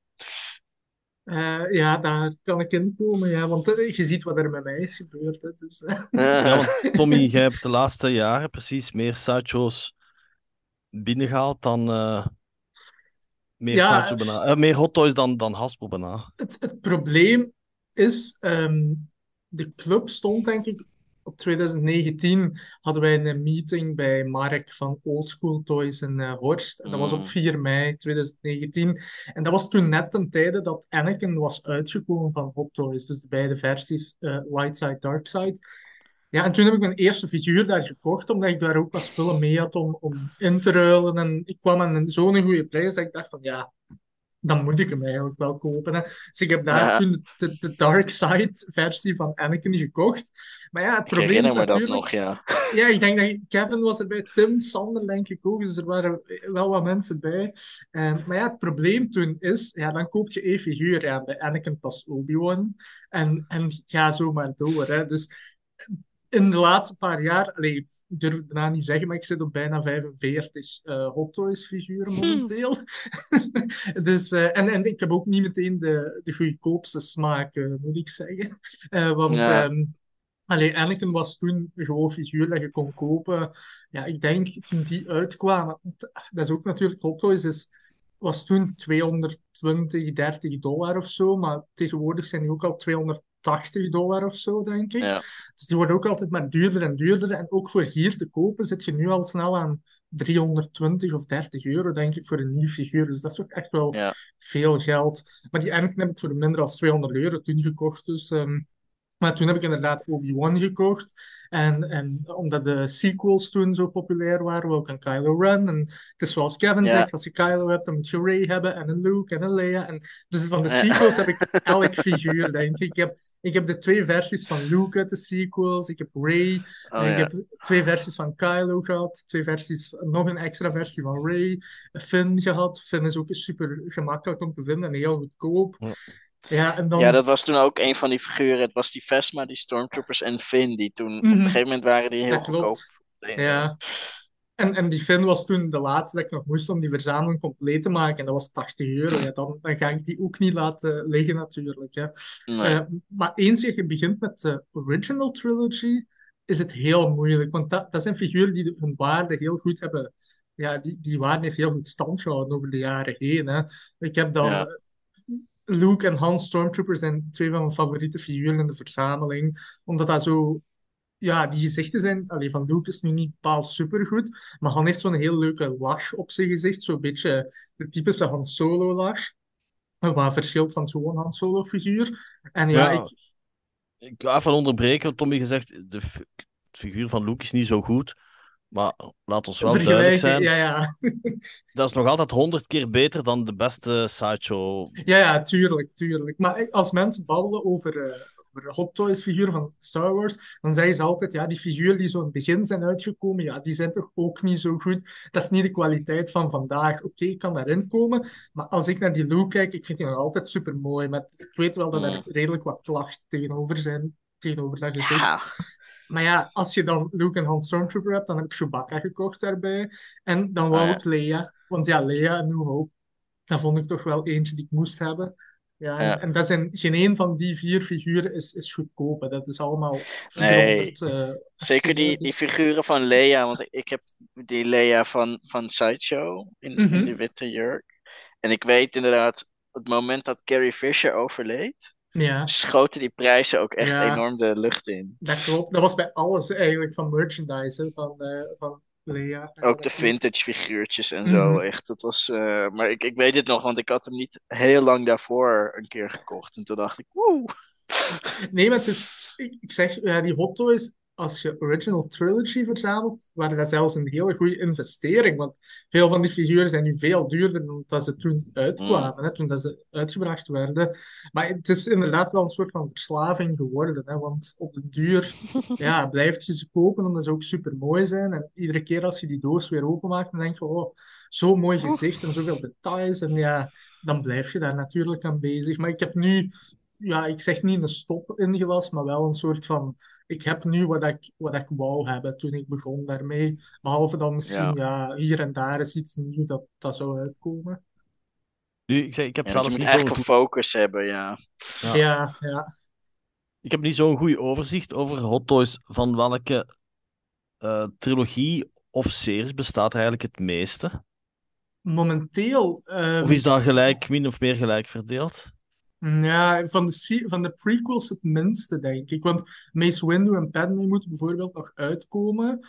Eh, ja, daar kan ik in komen, ja, want je ziet wat er met mij is gebeurd. Hè, dus. Ja, want Tommy, jij hebt de laatste jaren precies meer sideshows binnengehaald dan eh, meer, Ja. sideshow bijna, eh, meer Hot Toys dan, dan Hasbro bijna. Het, het probleem is, ehm, de club stond denk ik op 2019 hadden wij een meeting bij Mark van Old School Toys in uh, Horst. En dat was op Mm. 4 mei 2019. En dat was toen net ten tijde dat Anakin was uitgekomen van Hot Toys. Dus de beide versies, uh, Light Side, Dark Side. Ja, en toen heb ik mijn eerste figuur daar gekocht, omdat ik daar ook wat spullen mee had om, om in te ruilen. En ik kwam aan zo'n goede prijs dat ik dacht van ja, dan moet ik hem eigenlijk wel kopen. Hè. Dus ik heb daar Ja. toen de, de Dark Side versie van Anakin gekocht. Maar ja, het probleem is me dat natuurlijk... nog, ja. Ja, ik denk dat Kevin was erbij, Tim, Sander denk ik ook, dus er waren wel wat mensen bij. En, maar ja, het probleem toen is, ja, dan koop je één figuur, ja, bij Anakin pas Obi-Wan, en, en ga zo maar door. Hè. Dus in de laatste paar jaar, allee, ik durf het bijna niet zeggen, maar ik zit op bijna 45 eh Hot Toys figuren momenteel. dus, eh, en, en ik heb ook niet meteen de, de goedkoopste smaak, eh, moet ik zeggen. Eh, want Ja. ehm, allee, Anakin was toen gewoon figuur dat je kon kopen. Ja, ik denk toen die uitkwamen, want dat is ook natuurlijk Hot Toys, is, was toen 220, 30 dollar of zo, maar tegenwoordig zijn die ook al 280 dollar of zo, denk ik. Ja. Dus die worden ook altijd maar duurder en duurder. En ook voor hier te kopen zit je nu al snel aan 320 of 30 euro, denk ik, voor een nieuw figuur. Dus dat is ook echt wel Ja. veel geld. Maar die Anakin heb ik voor minder dan 200 euro toen gekocht. Dus, ehm, maar toen heb ik inderdaad Obi-Wan gekocht. En, en omdat de sequels toen zo populair waren, wou ik een Kylo Ren. En het is zoals Kevin zegt, als je Kylo hebt, dan moet je Rey hebben en een Luke en een Leia. En dus van de sequels heb ik elk figuur, denk ik. Ik heb, ik heb de twee versies van Luke uit de sequels. Ik heb Rey. Oh, En ik ja. heb twee versies van Kylo gehad, twee versies, nog een extra versie van Rey, Finn gehad. Finn is ook super gemakkelijk om te vinden en heel goedkoop. Ja. Ja, en dan... Ja, dat was toen ook een van die figuren. Het was die Vesma, die Stormtroopers en Finn. Die toen, op Mhm. een gegeven moment waren die heel klopt. goedkoop. Ja. En, en die Finn was toen de laatste dat ik nog moest om die verzameling compleet te maken. En dat was 80 euro. Ja, dan, dan ga ik die ook niet laten liggen, natuurlijk. Hè. Nee. Eh, maar eens je begint met de original trilogy, is het heel moeilijk. Want dat, dat zijn figuren die hun waarde heel goed hebben. Ja, die, die waarde heeft heel goed stand gehouden over de jaren heen. Hè. Ik heb dan Ja. Luke en Han Stormtrooper zijn twee van mijn favoriete figuren in de verzameling. Omdat dat zo ja, die gezichten zijn, allee, van Luke is nu niet bepaald supergoed, maar Han heeft zo'n heel leuke lach op zijn gezicht, zo'n beetje de typische Han Solo lach, wat verschilt van zo'n Han Solo figuur. En ja, Ja. ik, Ik ga even onderbreken, Tommy gezegd, de fi- figuur van Luke is niet zo goed. Maar laat ons wel duidelijk zijn, ja, ja. dat is nog altijd honderd keer beter dan de beste sideshow. Ja, ja, tuurlijk, tuurlijk. Maar als mensen babbelen over, eh, over Hot Toys figuren van Star Wars, dan zeggen ze altijd, ja, die figuren die zo in het begin zijn uitgekomen, ja, die zijn toch ook niet zo goed. Dat is niet de kwaliteit van vandaag. Oké, ik kan daarin komen, maar als ik naar die Luke kijk, ik vind die nog altijd super mooi. Maar ik weet wel dat er Mm. redelijk wat klachten tegenover zijn, tegenover dat gezicht. Ja, Maar ja, als je dan Luke en Han Stormtrooper hebt, dan heb ik Chewbacca gekocht daarbij. En dan wou Ah, ja. ik Leia. Want ja, Leia en New Hope, dat vond ik toch wel eentje die ik moest hebben. Ja, en, Ja. en dat zijn, geen een van die vier figuren is, is goedkoop. hè. Dat is allemaal Nee. 400. eh, zeker die, die figuren van Leia. Want ik, heb die Leia van, van Sideshow in, in Mhm. die witte jurk. En ik weet inderdaad, het moment dat Carrie Fisher overleed, ja, schoten die prijzen ook echt Ja. enorm de lucht in. dat klopt. Dat was bij alles eigenlijk van merchandise van, eh, van Leia. Ook de vintage figuurtjes en zo, Mhm. echt. Dat was, eh, maar ik, ik weet het nog, want ik had hem niet heel lang daarvoor een keer gekocht. En toen dacht ik, woe. Nee, maar het is, ik, zeg, ja, die Hot Toys, als je Original Trilogy verzamelt, waren dat zelfs een hele goede investering. Want veel van die figuren zijn nu veel duurder dan dat ze toen uitkwamen, hè, toen dat ze uitgebracht werden. Maar het is inderdaad wel een soort van verslaving geworden, hè, want op de duur ja, blijf je ze kopen omdat ze ook super mooi zijn. En iedere keer als je die doos weer openmaakt, dan denk je, oh, zo'n mooi gezicht en zoveel details. En ja, dan blijf je daar natuurlijk aan bezig. Maar ik heb nu ja, ik zeg niet een stop ingelast, maar wel een soort van. Ik heb nu wat ik, wat ik wou hebben toen ik begon daarmee. Behalve dan misschien, ja, hier en daar is iets nieuws dat, dat zou uitkomen. Nu, ik, zeg, ik heb Ja, zelf je moet niet een focus hebben, ja. Ja. Ja, ja. ik heb niet zo'n goed overzicht over Hot Toys van welke eh, trilogie of series bestaat er eigenlijk het meeste. Momenteel. ehm, Of is dat gelijk, min of meer gelijk verdeeld? Ja, van de, van de prequels het minste, denk ik. Want Mace Windu en Padme moeten bijvoorbeeld nog uitkomen.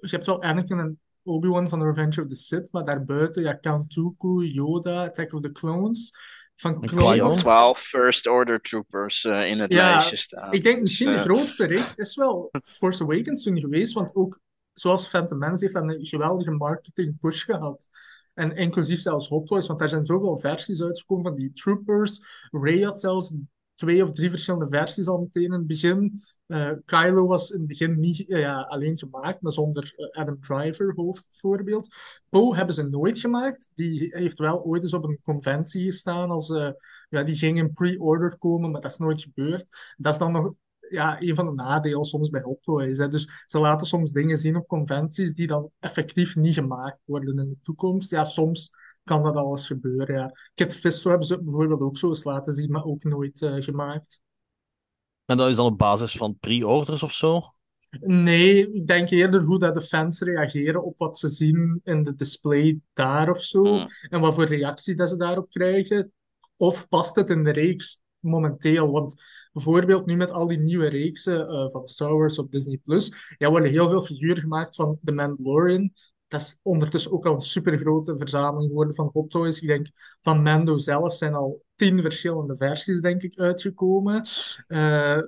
Je hebt wel Anakin en Obi-Wan van Revenge of the Sith, maar daarbuiten, ja, Count Dooku, Yoda, Attack of the Clones. Van En Ik Clone zie Qui-Gon? ook Wars. 12 First Order Troopers eh, in het Ja, lijstje staan. ik denk Dus misschien de eh, grootste reeks is wel Force Awakens toen geweest, want ook zoals Phantom Menace heeft een geweldige marketing push gehad. En inclusief zelfs Hot Toys, want daar zijn zoveel versies uitgekomen van die Troopers. Ray had zelfs twee of drie verschillende versies al meteen in het begin. Eh, Kylo was in het begin niet eh, ja, alleen gemaakt, maar zonder eh, Adam Driver hoofdvoorbeeld. Poe hebben ze nooit gemaakt. Die heeft wel ooit eens op een conventie gestaan als... ja, die ging in pre-order komen, maar dat is nooit gebeurd. Dat is dan nog ja, een van de nadelen soms bij Hot Toys. Hè. Dus ze laten soms dingen zien op conventies die dan effectief niet gemaakt worden in de toekomst. Ja, soms kan dat alles gebeuren. Ja. Kit Fisto hebben ze bijvoorbeeld ook zo eens laten zien, maar ook nooit eh, gemaakt. En dat is dan op basis van pre-orders of zo? Nee, ik denk eerder hoe dat de fans reageren op wat ze zien in de display daar of zo. mm, En wat voor reactie dat ze daarop krijgen. Of past het in de reeks momenteel? Want bijvoorbeeld nu met al die nieuwe reeksen eh, van Star Wars op Disney Plus, ja, worden heel veel figuren gemaakt van The Mandalorian. Dat is ondertussen ook al een supergrote verzameling geworden van Hot Toys. Ik denk van Mando zelf zijn al tien verschillende versies, denk ik, uitgekomen. Eh,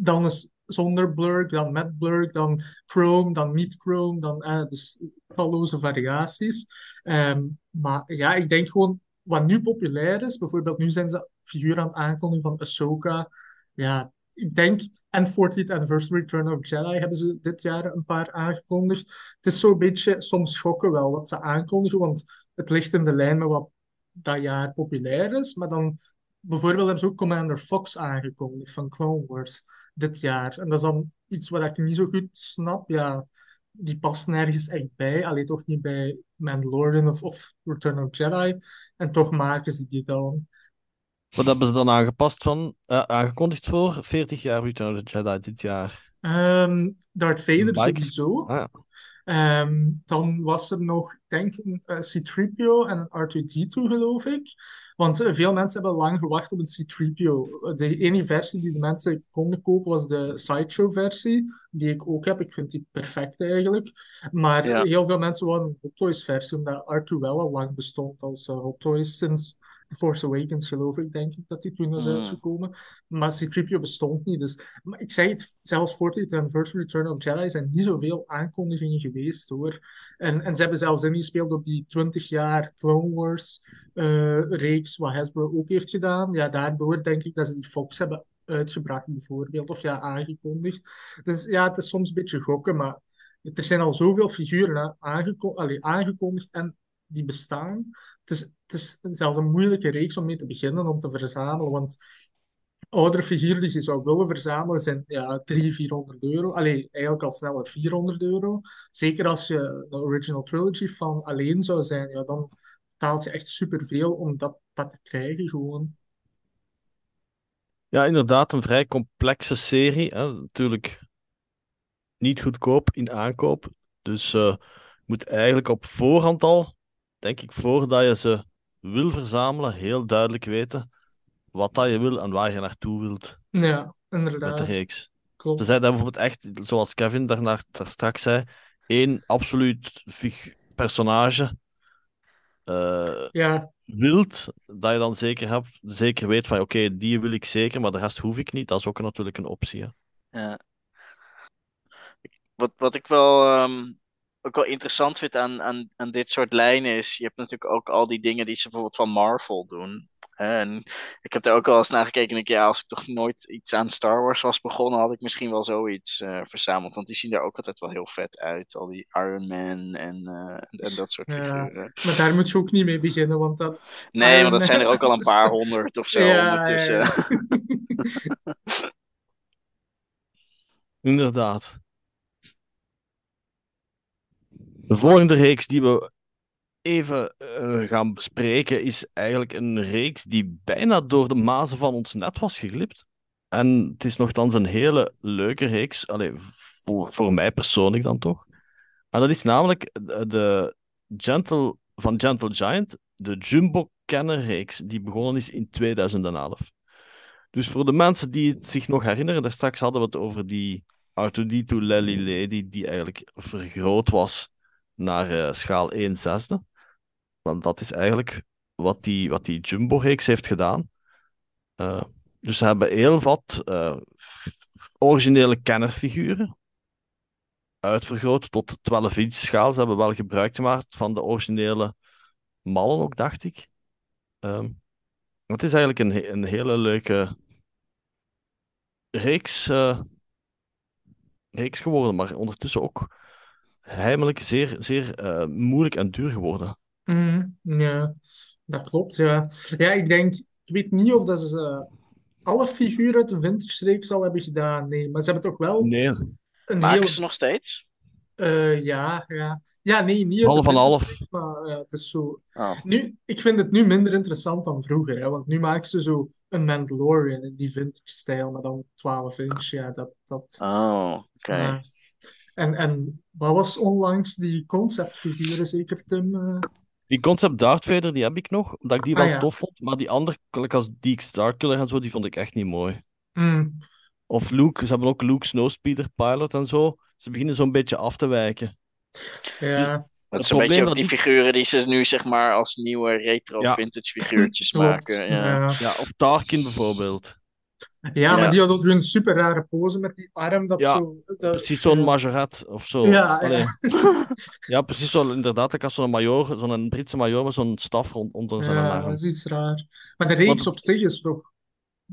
dan is zonder blur, dan met blur, dan chrome, dan niet chrome, dan eh, dus talloze variaties. Ehm, maar ja, ik denk gewoon wat nu populair is, bijvoorbeeld nu zijn ze figuren aan het aankondigen van Ahsoka. Ja, ik denk, en 40th Anniversary Return of Jedi hebben ze dit jaar een paar aangekondigd. Het is zo'n beetje soms schokken wel wat ze aankondigen, want het ligt in de lijn met wat dat jaar populair is. Maar dan bijvoorbeeld hebben ze ook Commander Fox aangekondigd van Clone Wars dit jaar. En dat is dan iets wat ik niet zo goed snap. Ja, die past nergens echt bij. Alleen toch niet bij Mandalorian of, of Return of Jedi. En toch maken ze die dan. Wat hebben ze dan aangepast van, eh, aangekondigd voor 40 jaar Return of the Jedi dit jaar? Ehm Darth Vader sowieso. Ah, ja. Ehm, dan was er nog, ik een eh, C-3PO en een R2-D2, geloof ik. Want eh, veel mensen hebben lang gewacht op een C-3PO. De enige versie die de mensen konden kopen was de Sideshow-versie, die ik ook heb. Ik vind die perfect eigenlijk. Maar ja. heel veel mensen wilden een Hot Toys-versie, omdat R2 wel al lang bestond als eh, Hot Toys sinds The Force Awakens, geloof ik, denk ik, dat die toen is Mm. uitgekomen. Maar C-3PO bestond niet. Dus maar ik zeg het, zelfs 40th Anniversary Return of Jedi zijn niet zoveel aankondigingen geweest hoor. En, en ze hebben zelfs ingespeeld op die 20 jaar Clone Wars eh, reeks, wat Hasbro ook heeft gedaan. Ja, daardoor denk ik dat ze die Fox hebben uitgebracht bijvoorbeeld, of ja, aangekondigd. Dus ja, het is soms een beetje gokken, maar er zijn al zoveel figuren aan- aangeko allee, aangekondigd en die bestaan. Het is, het is zelfs een moeilijke reeks om mee te beginnen, om te verzamelen, want oudere figuren die je zou willen verzamelen zijn ja, 300, 400 euro. Allee, eigenlijk al sneller 400 euro. Zeker als je de original trilogy van alleen zou zijn, ja, dan betaalt je echt superveel om dat, dat te krijgen gewoon. Ja, inderdaad, een vrij complexe serie. Hè. Natuurlijk niet goedkoop in aankoop. Dus eh, je moet eigenlijk op voorhand al, denk ik, voordat je ze wil verzamelen, heel duidelijk weten wat dat je wil en waar je naartoe wilt Ja, met de inderdaad. reeks. Klopt. Tenzij dat bijvoorbeeld echt, zoals Kevin daarna, daar straks zei, één absoluut fig- personage eh, Ja, wilt, dat je dan zeker, hebt, zeker weet van oké, die wil ik zeker, maar de rest hoef ik niet. Dat is ook natuurlijk een optie. Hè. Ja. Wat, wat ik wel, ehm, ook wel interessant vind aan, aan, aan dit soort lijnen is, je hebt natuurlijk ook al die dingen die ze bijvoorbeeld van Marvel doen. Hè, En ik heb daar ook wel eens naar gekeken en ik, ja, als ik toch nooit iets aan Star Wars was begonnen, had ik misschien wel zoiets eh, verzameld. Want die zien daar ook altijd wel heel vet uit. Al die Iron Man en, eh, en, en dat soort Ja. figuren. maar daar moet je ook niet mee beginnen, want dat... Nee, want dat zijn er ook al een paar honderd of zo Ja, ondertussen. ja, Inderdaad. De volgende reeks die we even eh, gaan bespreken is eigenlijk een reeks die bijna door de mazen van ons net was geglipt. En het is nogthans een hele leuke reeks, allee, voor, voor mij persoonlijk dan toch. En dat is namelijk de, Gentle, van Gentle Giant, de Jumbo Kenner reeks, die begonnen is in 2011. Dus voor de mensen die het zich nog herinneren, daar straks hadden we het over die R2D2 Lely Lady, die eigenlijk vergroot was naar eh, schaal 1 zesde. Want dat is eigenlijk wat die, wat die Jumbo-reeks heeft gedaan. Uh, dus ze hebben heel wat uh, originele kennerfiguren uitvergroot tot 12 inch schaal. Ze hebben wel gebruik gemaakt van de originele mallen ook, dacht ik. Um, het is eigenlijk een, een hele leuke reeks, uh, reeks geworden, maar ondertussen ook heimelijk zeer, zeer uh, moeilijk en duur geworden. Mm, ja, dat klopt. Ja. ja, ik denk, ik weet niet of dat ze uh, alle figuren uit de vintage reeks al hebben gedaan. Nee, maar ze hebben toch wel nee. een Maken heel... ze nog steeds? Uh, ja, ja. Ja, nee, niet half en half. Maar ja, het is zo. Oh. Nu, ik vind het nu minder interessant dan vroeger, hè, want nu maken ze zo een Mandalorian in die vintage stijl, maar dan 12 inch. Ja, dat. dat Oh, oké. En, en wat was onlangs die conceptfiguren, zeker Tim? Uh... Die concept Darth Vader, die heb ik nog, omdat ik die wel Ah, ja. tof vond. Maar die andere, als Deke Starkiller en zo, die vond ik echt niet mooi. Mm. Of Luke, ze hebben ook Luke Snowspeeder Pilot en zo. Ze beginnen zo'n beetje af te wijken. Ja, Dat Het is een beetje probleem ook dat die figuren die ze nu zeg maar als nieuwe retro Ja. vintage figuurtjes klopt. maken. Ja. Ja. Ja, of Tarkin bijvoorbeeld. Ja, maar Ja. die had ook een super rare pose met die arm. Dat Ja, zo, dat, Precies zo'n ja. majoret of zo. Ja, ja. Ja, precies zo, inderdaad. Ik had zo'n major, zo'n Britse major met zo'n staf rond, onder zijn Ja, arm. dat is iets raar. Maar de reeks op zich is toch...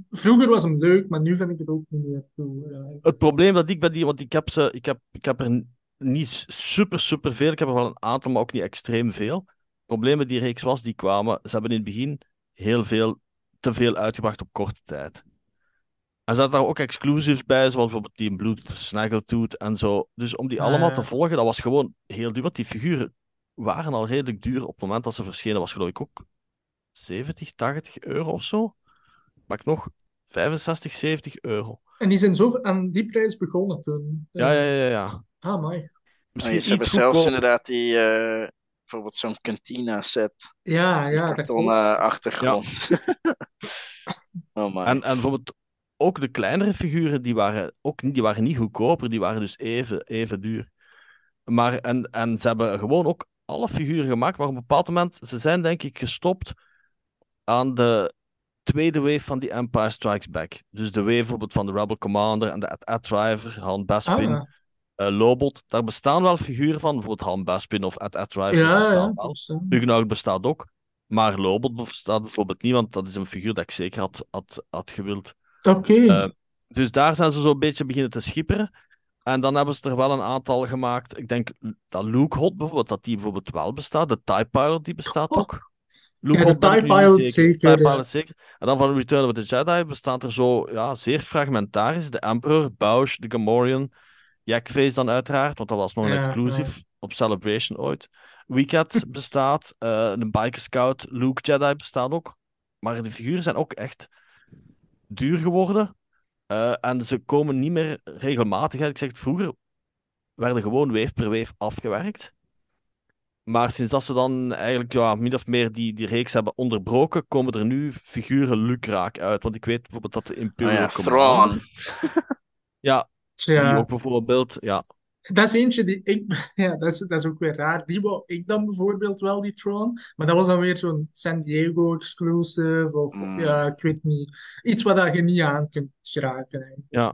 Vroeger was hem leuk, maar nu vind ik het ook niet meer. Ja. Het probleem dat ik bij die, want ik heb, ze, ik heb, ik heb er niet super, super veel. Ik heb er wel een aantal, maar ook niet extreem veel. Het probleem met die reeks was, die kwamen, ze hebben in het begin heel veel, te veel uitgebracht op korte tijd. En ze hadden daar ook exclusives bij, zoals bijvoorbeeld die in bloed, Snaggletooth en zo. Dus om die Ah, allemaal ja. te volgen, dat was gewoon heel duur. Want die figuren waren al redelijk duur. Op het moment dat ze verschenen, was geloof ik ook 70, 80 euro of zo. Pak nog 65, 70 euro. En die zijn zo aan die prijs begonnen toen. Ja, ja, ja, ja. Ah, mooi. Oh, Misschien ze hebben zelfs inderdaad die, eh, bijvoorbeeld zo'n cantina set, Ja, ja, dat kartonnen achtergrond. oh man. En, en bijvoorbeeld ook de kleinere figuren, die waren, ook niet, die waren niet goedkoper, die waren dus even, even duur. Maar, en, en ze hebben gewoon ook alle figuren gemaakt, maar op een bepaald moment, ze zijn denk ik gestopt aan de tweede wave van die Empire Strikes Back. Dus de wave bijvoorbeeld van de Rebel Commander en de Ad Driver, Han Bespin, Ah, eh, Lobot. Daar bestaan wel figuren van, bijvoorbeeld Han Bespin of Ad Driver ja, bestaan ja. wel. Hugenout bestaat ook. Maar Lobot bestaat bijvoorbeeld niet, want dat is een figuur dat ik zeker had, had, had gewild. Oké. Eh, dus daar zijn ze zo'n beetje beginnen te schipperen. En dan hebben ze er wel een aantal gemaakt. Ik denk dat Luke Hot bijvoorbeeld, dat die bijvoorbeeld wel bestaat. De TIE Pilot, die bestaat Oh. ook. Luke Ja, de Hot ik TIE Pilot zeker. TIE ja. Pilot zeker. En dan van Return of the Jedi bestaat er zo ja, zeer fragmentarisch. De Emperor, Bausch, de Gamorrean, Jackface dan uiteraard, want dat was nog een Ja, exclusive op Celebration ooit. Weekend bestaat, eh de Biker Scout, Luke Jedi bestaat ook. Maar de figuren zijn ook echt duur geworden. Eh, en ze komen niet meer regelmatig. Ik zeg het, vroeger werden gewoon weef per weef afgewerkt. Maar sinds dat ze dan eigenlijk ja, min of meer die, die reeks hebben onderbroken, komen er nu figuren lukraak uit. Want ik weet bijvoorbeeld dat de oh Imperial ja, Commander... Thrawn. Ja, die Ja, ook bijvoorbeeld... Ja, dat is eentje die ik... Ja, dat is, dat is ook weer raar. Die wou ik dan bijvoorbeeld wel, die Tron. Maar dat was dan weer zo'n San Diego exclusive. Of, of Mm. ja, ik weet niet. Iets wat dat je niet aan kunt geraken. eigenlijk. ja.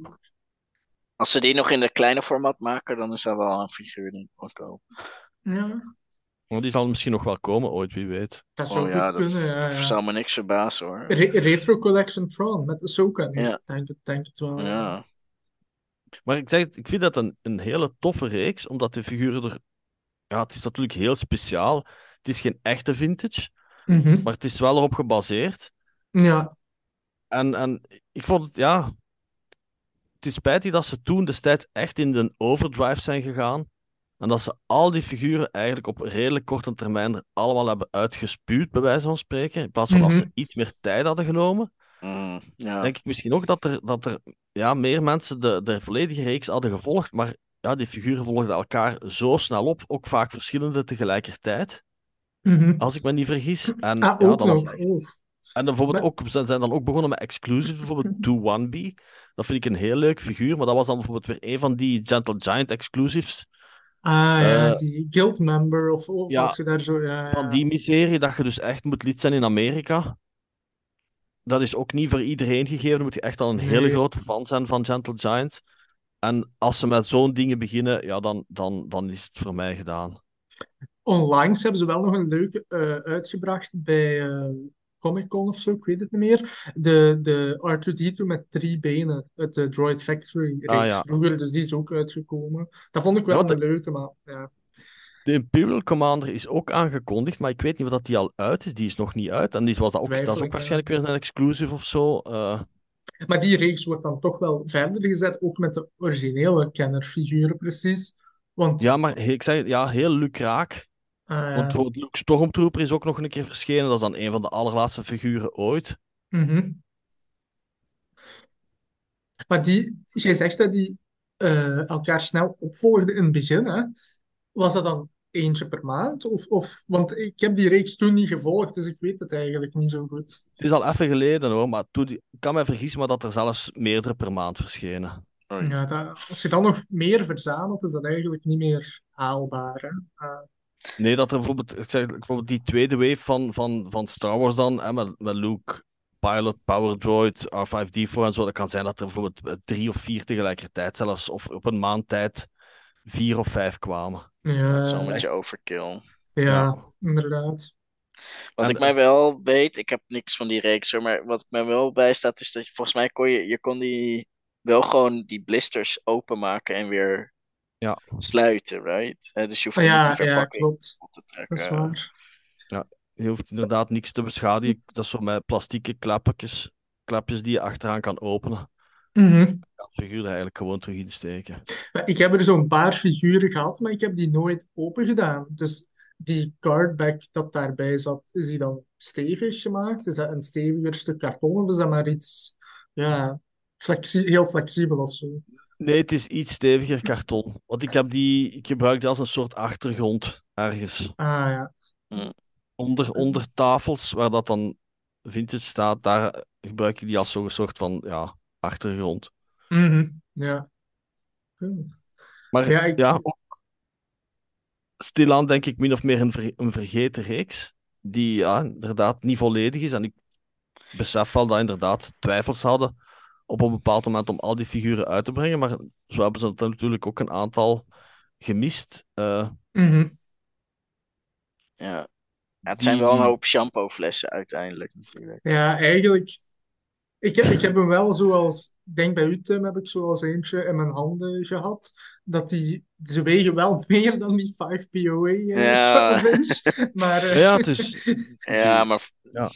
Als ze die nog in de kleine formaat maken, dan is dat wel een figuur wil kopen. Ja, Want die zal misschien nog wel komen ooit, wie weet. dat zou Oh ja, dat kunnen. Ja, ja. zou me niks verbazen hoor. Re- Retro Collection Tron met Ahsoka nu. Ja. Denk, het- denk het wel. Ja. Maar ik zeg, ik vind dat een, een hele toffe reeks, omdat de figuren er... Ja, het is natuurlijk heel speciaal. Het is geen echte vintage, Mhm. maar het is wel erop gebaseerd. Ja, En, en ik vond het, ja... Het is spijtig dat ze toen destijds echt in de overdrive zijn gegaan. En dat ze al die figuren eigenlijk op redelijk korte termijn er allemaal hebben uitgespuwd, bij wijze van spreken. In plaats van als Mhm. ze iets meer tijd hadden genomen, Mm, ja. denk ik misschien ook dat er, dat er ja, meer mensen de, de volledige reeks hadden gevolgd. Maar ja, die figuren volgden elkaar zo snel op, ook vaak verschillende tegelijkertijd. Mhm. Als ik me niet vergis. En Ah, ja, ook dat was echt. En bijvoorbeeld ook, ze zijn dan ook begonnen met exclusives, bijvoorbeeld To One B. Dat vind ik een heel leuk figuur, maar dat was dan bijvoorbeeld weer een van die Gentle Giant exclusives. Ah ja, Eh, die guild member of, of ja, als je daar zo... Ja, Van ja. die miserie, dat je dus echt moet lid zijn in Amerika. Dat is ook niet voor iedereen gegeven. Dan moet je echt al een hele grote fan zijn van Gentle Giant. En als ze met zo'n dingen beginnen, ja, dan, dan, dan is het voor mij gedaan. Onlangs hebben ze wel nog een leuke eh, uitgebracht bij eh, Comic Con of zo, ik weet het niet meer. De, de R2D2 met drie benen uit de Droid Factory reeks Ah, ja. vroeger, dus die is ook uitgekomen. Dat vond ik wel Ja, een leuke, maar ja. De Imperial Commander is ook aangekondigd, maar ik weet niet of dat die al uit is. Die is nog niet uit. En die was dat ook, dat is ook waarschijnlijk weer een exclusive of zo. Eh, Maar die reeks wordt dan toch wel verder gezet, ook met de originele kennerfiguren precies. Want ja, maar ik zeg het, ja, heel lukraak. ah, ja. Want bijvoorbeeld Luke Stormtrooper is ook nog een keer verschenen. Dat is dan een van de allerlaatste figuren ooit. Mhm. Maar die, jij zegt dat die eh, elkaar snel opvolgden in het begin, hè? Was dat dan eentje per maand? Of, of, want ik heb die reeks toen niet gevolgd, dus ik weet het eigenlijk niet zo goed. Het is al even geleden hoor, maar toen, ik kan me vergissen, maar dat er zelfs meerdere per maand verschenen. Ja, dat, als je dan nog meer verzamelt, is dat eigenlijk niet meer haalbaar, hè? Ah, Nee, dat er bijvoorbeeld, ik zeg, bijvoorbeeld die tweede wave van, van, van Star Wars dan, hè, met, met Luke, Pilot, Power Droid, R5D4 en zo, dat kan zijn dat er bijvoorbeeld eh, drie of vier tegelijkertijd zelfs, of op een maand tijd vier of vijf kwamen. Ja, Zo'n echt. beetje overkill. Ja, inderdaad. Wat ik mij wel weet, ik heb niks van die reeks hoor, maar wat mij wel bijstaat is dat je volgens mij kon je, je kon die wel gewoon die blisters openmaken en weer Ja. sluiten, right? Eh, dus je hoeft niet ja, die ja, verpakking klopt. op te Dat is trekken. waar. Je hoeft inderdaad niks te beschadigen. Dat is zo met plastieke klapjes, klapjes die je achteraan kan openen. Je kan het figuur eigenlijk gewoon terug insteken. Maar Ik heb er zo'n paar figuren gehad, maar ik heb die nooit open gedaan. Dus die cardback dat daarbij zat, is die dan stevig gemaakt? Is dat een steviger stuk karton of is dat maar iets, ja, flexi heel flexibel of zo? Nee, het is iets steviger karton. Want ik heb die, ik gebruik die als een soort achtergrond ergens. Ah ja. Onder, onder tafels, waar dat dan vintage staat, daar gebruik ik die als zo'n soort van ja, achtergrond. Mhm. Ja. Maar Ja, ik- ja, ook stilaan denk ik min of meer een, ver- een vergeten reeks, die ja, inderdaad niet volledig is. En ik besef wel dat inderdaad twijfels hadden op een bepaald moment om al die figuren uit te brengen. Maar zo hebben ze er natuurlijk ook een aantal gemist. Eh, Mhm. Ja. Ja, het zijn wel een hoop shampooflessen uiteindelijk natuurlijk. Ja, eigenlijk. Ik heb, ik heb hem wel zoals, ik denk bij u Tim, heb ik zoals eentje in mijn handen gehad. Dat die, ze wegen wel meer dan die 5 POA eh, Ja. 12 inch. Maar eh, Ja, het is- Ja, maar Ja.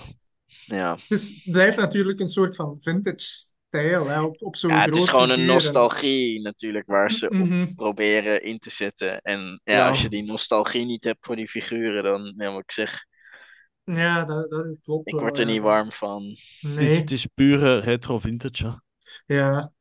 ja. Dus het blijft natuurlijk een soort van vintage stijl hè, op, op zo'n Ja, het is gewoon een nostalgie natuurlijk waar ze op Mhm. proberen in te zetten. En ja, Ja. als je die nostalgie niet hebt voor die figuren, dan, ja, wat ik zeg, Ja, dat, dat klopt ik wel, word er ja. niet warm van. het is, Nee, het is pure retro vintage. hè. ja.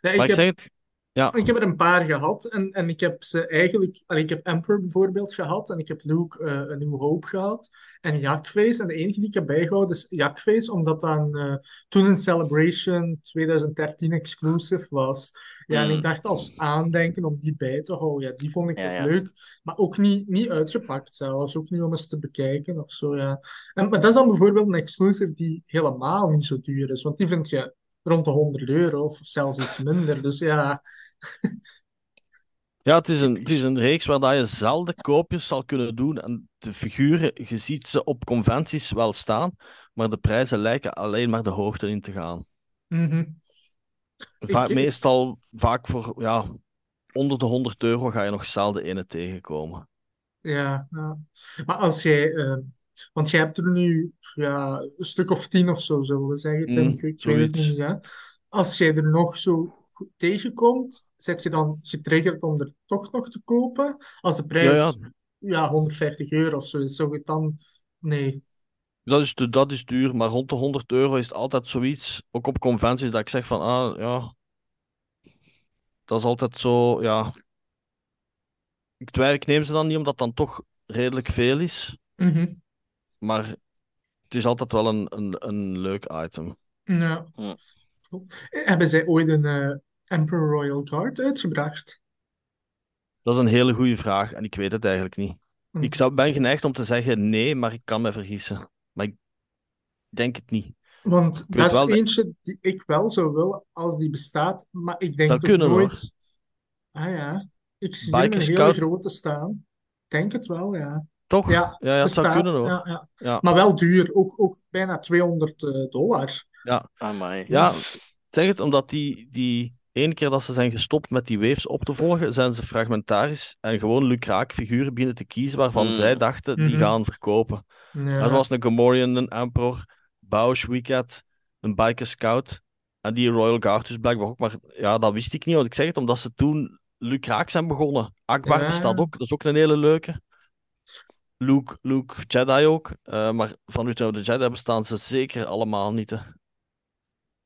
Ja, ik Maar ik heb, zeg het, ja, ik heb er een paar gehad en, en ik heb ze eigenlijk... allee, ik heb Emperor bijvoorbeeld gehad en ik heb Luke eh, een New Hope gehad en Jackface. En de enige die ik heb bijgehouden is Jackface, omdat dat een, eh, toen een Celebration 2013 exclusive was. Ja, en ik Mm. dacht als aandenken om die bij te houden. Ja, die vond ik ja. leuk. Maar ook niet, niet uitgepakt zelfs. Ook niet om eens te bekijken of zo, ja. En, maar dat is dan bijvoorbeeld een exclusive die helemaal niet zo duur is. Want die vind je rond de 100 euro of zelfs iets minder. Dus ja, ja het, is een, het is een reeks waar dat je zelden koopjes zal kunnen doen. En de figuren, je ziet ze op conventies wel staan, maar de prijzen lijken alleen maar de hoogte in te gaan. mhm. Vaak, Ik- meestal vaak voor ja, onder de 100 euro ga je nog zelden ene tegenkomen. Ja, ja. Maar als jij, eh, want jij hebt er nu ja, een stuk of tien of zo, zullen we zeggen, Tim. Mm, ik, ik weet het niet, ja. Als jij er nog zo tegenkomt, zet je dan getriggerd om er toch nog te kopen? Als de Ja, prijs ja, ja, 150 euro of zo is, zou je dan... Nee. dat is, dat is duur, maar rond de 100 euro is het altijd zoiets, ook op conventies, dat ik zeg van, ah ja, dat is altijd zo, ja. Ik twijfel, ik neem ze dan niet, omdat het dan toch redelijk veel is. Mhm. Maar het is altijd wel een, een, een leuk item. Ja. Hm. Hebben zij ooit een eh, Emperor Royal Guard uitgebracht? Dat is een hele goede vraag en ik weet het eigenlijk niet. Want- Ik zou, ben geneigd om te zeggen nee, maar ik kan me vergissen. Maar ik denk het niet. Want dat is wel dat- eentje die ik wel zou willen als die bestaat, maar ik denk Dat kunnen, nooit. hoor. Ah ja, ik zie hier Biker een hele grote staan. Denk het wel, ja. Toch? Ja, ja, ja, het zou bestaat. kunnen hoor. Ja, ja. Ja. Maar wel duur, ook, ook bijna 200 eh, dollar. Amai. Ja, zeg het omdat die, die ene keer dat ze zijn gestopt met die waves op te volgen, zijn ze fragmentarisch en gewoon lucraak figuren beginnen te kiezen waarvan Mm. zij dachten die Mhm. gaan verkopen. Ja. Zoals een Gamorrean, een Emperor, Bausch, Wicked, een Biker Scout en die Royal Guard dus blijkbaar ook. Maar ja, dat wist ik niet, want ik zeg het omdat ze toen lucraak zijn begonnen. Akbar Ja. bestaat ook, dat is ook een hele leuke. Luke, Luke Jedi ook, Eh, maar van Return of the Jedi bestaan ze zeker allemaal niet. Hè.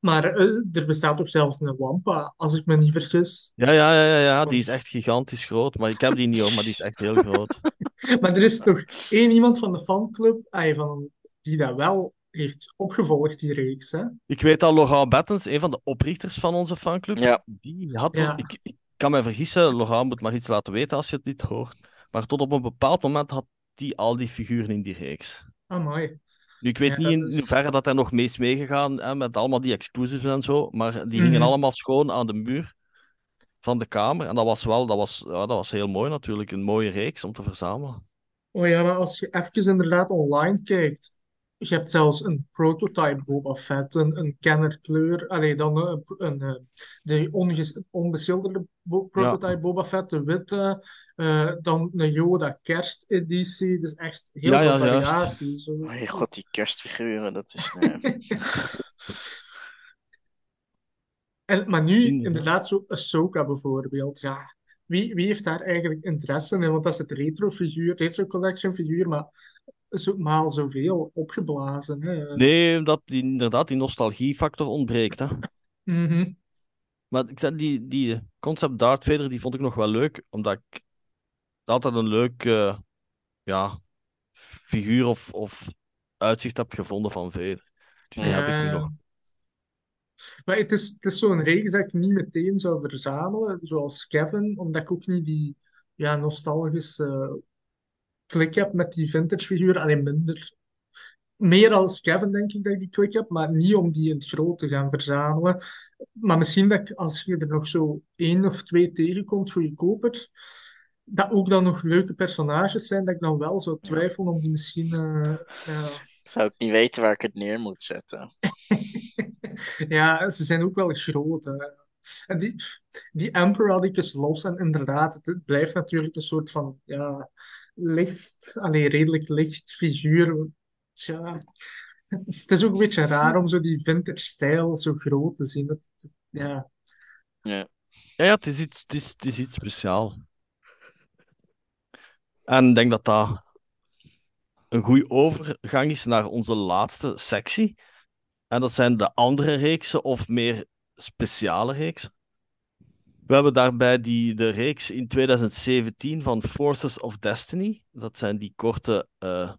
Maar eh, er bestaat toch zelfs een Wampa, als ik me niet vergis. Ja, ja, ja, ja, ja, die is echt gigantisch groot. Maar ik heb die niet hoor, maar die is echt heel groot. Maar er is toch één iemand van de fanclub ah, van, die dat wel heeft opgevolgd, die reeks. Hè? Ik weet dat Laurent Bettens, een van de oprichters van onze fanclub, Ja. die had Ja. ik, ik kan me vergissen, Laurent moet maar iets laten weten als je het niet hoort. Maar tot op een bepaald moment had die al die figuren in die reeks. Amai. Nu, ik weet Ja, niet in hoeverre dat hij nog mee is meegegaan hè, met allemaal die exclusives en zo, maar die hingen Mhm. allemaal schoon aan de muur van de kamer. En dat was wel, dat was, ja, dat was heel mooi natuurlijk, een mooie reeks om te verzamelen. Oh ja, maar als je even inderdaad online kijkt, je hebt zelfs een prototype Boba Fett, een, een kennerkleur, allee, dan een, een, eh, de onges- onbeschilderde bo- prototype Boba Fett, de witte, eh, dan een Yoda kersteditie, dus echt heel Ja, veel ja, juist. variatie. Zo. Oh je god, die kerstfiguren, dat is... nee. En, maar nu Inderdaad. inderdaad zo Ahsoka bijvoorbeeld, ja. Wie, wie heeft daar eigenlijk interesse in? Want dat is het retro-figuur, retro-collection figuur, maar zo, maal zoveel opgeblazen. Hè. Nee, omdat die, inderdaad die nostalgiefactor ontbreekt. Hè. Mhm. Maar ik zei, die, die concept Darth Vader, die vond ik nog wel leuk, omdat ik altijd een leuk eh, ja, figuur of, of uitzicht heb gevonden van Vader. Dus die heb ik nu nog. Maar het is, het is zo'n reeks dat ik niet meteen zou verzamelen, zoals Kevin, omdat ik ook niet die ja, nostalgische klik heb met die vintage figuur. Alleen minder. Meer als Kevin denk ik dat ik die klik heb, maar niet om die in het groot te gaan verzamelen. Maar misschien dat ik, als je er nog zo één of twee tegenkomt, goedkoper, dat ook dan nog leuke personages zijn, dat ik dan wel zou twijfelen om die misschien... ja, Zou ik niet weten waar ik het neer moet zetten. Ja, ze zijn ook wel groot. Hè. En die, die Emperor had ik eens los. En inderdaad, het, het blijft natuurlijk een soort van ja, licht, alleen redelijk licht figuur. Tja, het is ook een beetje raar om zo die vintage stijl zo groot te zien. Dat, ja. Ja. Ja, ja het, is iets, het, is, het is iets speciaals. En ik denk dat dat een goede overgang is naar onze laatste sectie. En dat zijn de andere reeksen of meer speciale reeksen. We hebben daarbij die, de reeks in 2017 van Forces of Destiny. Dat zijn die korte eh,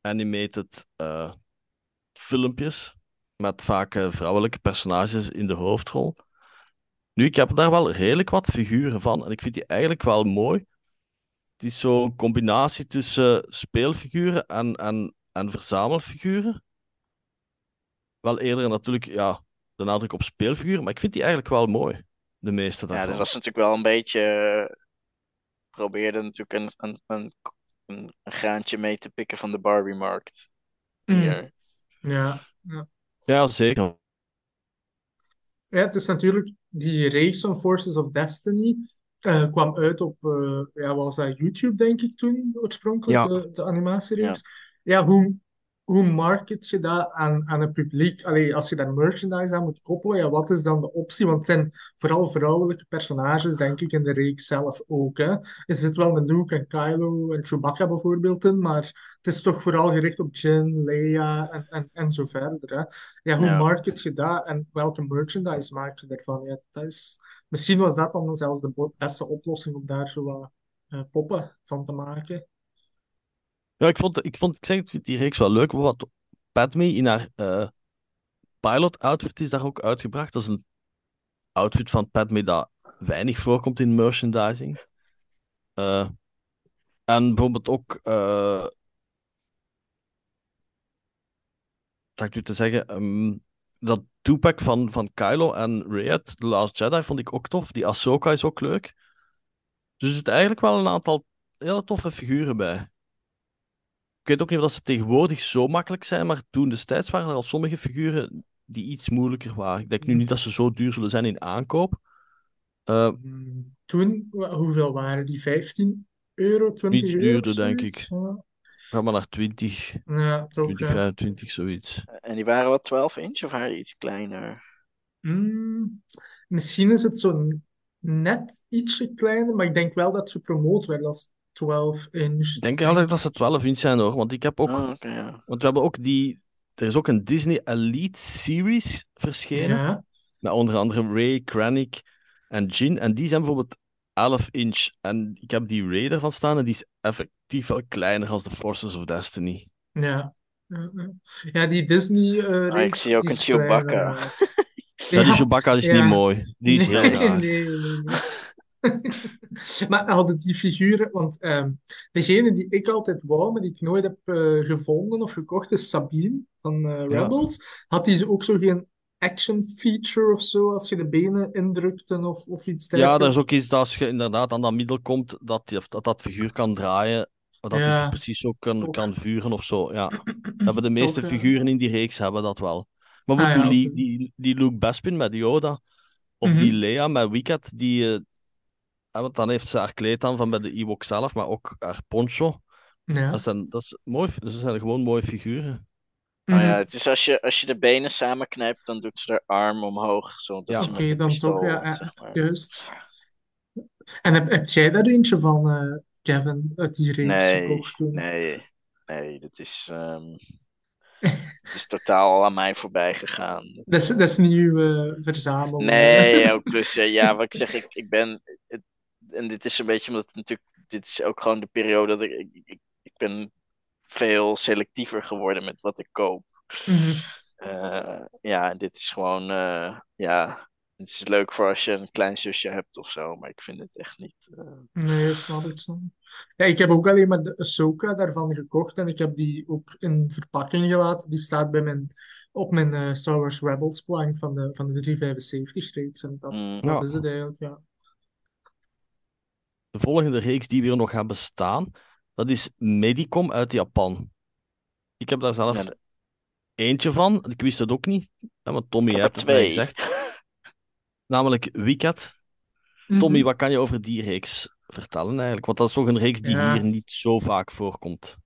animated eh, filmpjes met vaak eh, vrouwelijke personages in de hoofdrol. Nu, ik heb daar wel redelijk wat figuren van en ik vind die eigenlijk wel mooi. Het is zo'n combinatie tussen speelfiguren en, en, en verzamelfiguren. Wel eerder natuurlijk, ja, de nadruk op speelfiguren, maar ik vind die eigenlijk wel mooi. De meeste Ja, daarvan. dat was natuurlijk wel een beetje. eh, probeerde natuurlijk een, een, een, een, een graantje mee te pikken van de Barbie-markt. Mm. Ja, ja. Ja, zeker. Ja, het is natuurlijk die reeks van Forces of Destiny. eh, kwam uit op, eh, ja, was dat YouTube, denk ik toen, oorspronkelijk, Ja. de, de animatiereeks. Ja, hoe, hoe market je dat aan, aan het publiek? Allee, als je daar merchandise aan moet koppelen, ja, wat is dan de optie? Want het zijn vooral vrouwelijke personages, denk ik, in de reeks zelf ook. Hè. Er zit wel een Luke en Kylo en Chewbacca bijvoorbeeld in, maar het is toch vooral gericht op Jin, Leia en, en, en zo verder. Hè. Ja, hoe Ja. market je dat en welke merchandise maak je ervan? Ja, dat is, misschien was dat dan zelfs de beste oplossing om daar zo wat eh, poppen van te maken. Ja, ik vond, ik vond ik zeg, die reeks wel leuk. Wat Padme in haar eh, pilot outfit is daar ook uitgebracht. Dat is een outfit van Padme dat weinig voorkomt in merchandising. Eh, en bijvoorbeeld ook, uh, dat ik nu te zeggen, ehm, dat two-pack van, van Kylo en Rey The Last Jedi vond ik ook tof. Die Ahsoka is ook leuk. Dus er zitten eigenlijk wel een aantal hele toffe figuren bij. Ik weet ook niet of dat ze tegenwoordig zo makkelijk zijn, maar toen destijds waren er al sommige figuren die iets moeilijker waren. Ik denk nu niet dat ze zo duur zullen zijn in aankoop. Uh, toen, hoeveel waren die? 15 euro, 20 iets euro? duurder, denk ik. Ga maar naar 20, Ja, toch. 20, ja. 25, zoiets. En die waren wat 12 inch of waren die iets kleiner? Mm, misschien is het zo net ietsje kleiner, maar ik denk wel dat het gepromoot werd als 12 inch. Ik denk altijd dat ze 12 inch zijn hoor, want ik heb ook, Oh, oké, ja. want we hebben ook die, er is ook een Disney Elite Series verschenen, Ja, met onder andere Ray, Krennic en Jin, en die zijn bijvoorbeeld 11 inch. En ik heb die Ray ervan staan en die is effectief wel kleiner als de Forces of Destiny. ja. Ja, die Disney eh Ah, ik zie ook een Chewbacca. Ja, die Chewbacca is ja. niet mooi. Die is heel raar. nee, nee, nee. Maar hadden die figuren, want ehm, degene die ik altijd wou, maar die ik nooit heb eh, gevonden of gekocht, is Sabine van eh, Ja. Rebels. Had die ook zo geen action feature of zo, als je de benen indrukte of, of iets Ja, dergelijks? dat is ook iets dat als je inderdaad aan dat middel komt, dat die, dat, dat figuur kan draaien, dat hij Ja. precies ook kan, kan vuren of zo. Ja. Dat hebben de meeste ja. figuren in die reeks hebben dat wel. Maar Ah, ja, die, die, die Luke Bespin met Yoda, of Mhm. die Leia met Wicket, die, eh, ah, want dan heeft ze haar kleed aan van bij de Ewok zelf, maar ook haar poncho. Ja. Dat zijn, dat is mooi, dat zijn gewoon mooie figuren. Oh ja, Mhm. het is als je, als je de benen samenknijpt, dan doet ze haar arm omhoog. Zodat Ja. ze met Oké, dan toch, pistool, ja, ja, zeg maar. juist. En heb, heb jij daar eentje van, eh, Kevin, uit die reeks Nee, gekocht toen? nee, nee, dat is, ehm, het is totaal aan mij voorbij gegaan. Dat is, dat is niet uw eh, verzamel. Nee, ook plus, eh, ja, wat ik zeg, ik, ik ben, het, en dit is een beetje omdat het natuurlijk, dit is ook gewoon de periode dat ik, ik, ik, ik ben veel selectiever geworden met wat ik koop. Mhm. Eh, ja, dit is gewoon, eh, ja, het is leuk voor als je een klein zusje hebt of zo, maar ik vind het echt niet. eh, Nee, dat snap ik. snap ik. Ja, ik heb ook alleen maar de Ahsoka daarvan gekocht en ik heb die ook in verpakking gelaten. Die staat bij mijn, op mijn eh, Star Wars Rebels plank van de, van de 375-reeks. En dat, mm, dat Ja. is het eigenlijk, ja. De volgende reeks die weer nog gaat bestaan, dat is Medicom uit Japan. Ik heb daar zelf Ja, de- eentje van. Ik wist het ook niet, hè, want Tommy ik heb heeft er het mij gezegd. Namelijk Wicked. Mhm. Tommy, wat kan je over die reeks vertellen eigenlijk? Want dat is toch een reeks die Ja. hier niet zo vaak voorkomt.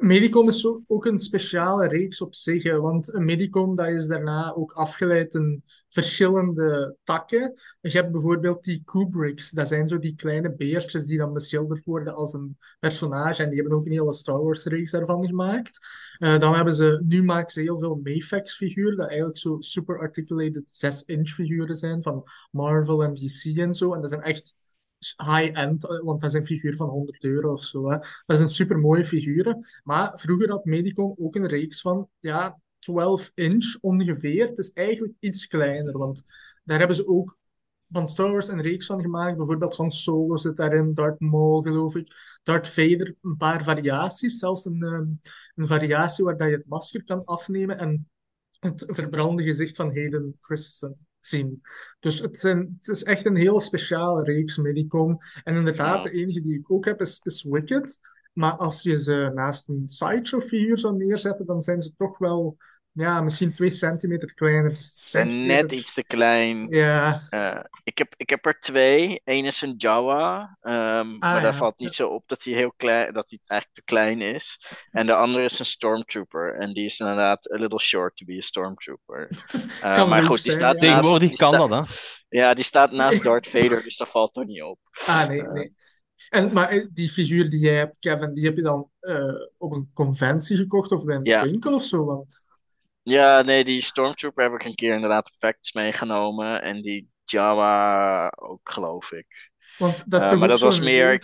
Medicom is ook een speciale reeks op zich, want een Medicom dat is daarna ook afgeleid in verschillende takken. Je hebt bijvoorbeeld die Kubricks, dat zijn zo die kleine beertjes die dan beschilderd worden als een personage en die hebben ook een hele Star Wars reeks daarvan gemaakt. Eh, dan hebben ze, nu maken ze heel veel Mafex figuren, dat eigenlijk zo super articulated 6-inch figuren zijn van Marvel en DC en zo. En dat zijn echt high-end, want dat is een figuur van 100 euro of zo. Hè. Dat zijn super mooie figuren. Maar vroeger had Medicom ook een reeks van ja, 12 inch ongeveer. Het is eigenlijk iets kleiner, want daar hebben ze ook van Star Wars een reeks van gemaakt. Bijvoorbeeld Han Solo zit daarin, Darth Maul geloof ik, Darth Vader, een paar variaties. Zelfs een, ehm, een variatie waar je het masker kan afnemen en het verbrande gezicht van Hayden Christensen zien. Dus het, zijn, het is echt een heel speciale reeks Medicom. En inderdaad, de enige die ik ook heb is, is Wicked. Maar als je ze naast een sideshow figuur zou neerzetten, dan zijn ze toch wel, ja, misschien twee centimeter kleiner. Dus net iets te klein. Ja, Eh, ik, heb, ik heb er twee. Eén is een Jawa, ehm, maar daar valt niet zo op dat hij heel klein, dat hij eigenlijk te klein is. En de andere is een Stormtrooper. En die is inderdaad a little short to be a Stormtrooper. Eh, Kan maar goed, die zijn, staat ja. naast, Tegenwoordig die kan sta- dat, hè? Ja, die staat naast Darth Vader, dus dat valt er niet op. ah nee, nee. En, maar eh, die figuur die jij hebt, Kevin, die heb je dan eh, op een conventie gekocht of bij een Ja. winkel of zo? Want... Ja, nee, die Stormtrooper heb ik een keer inderdaad facts meegenomen. En die Jawa ook, geloof ik. Want dat is Eh, maar dat was meer-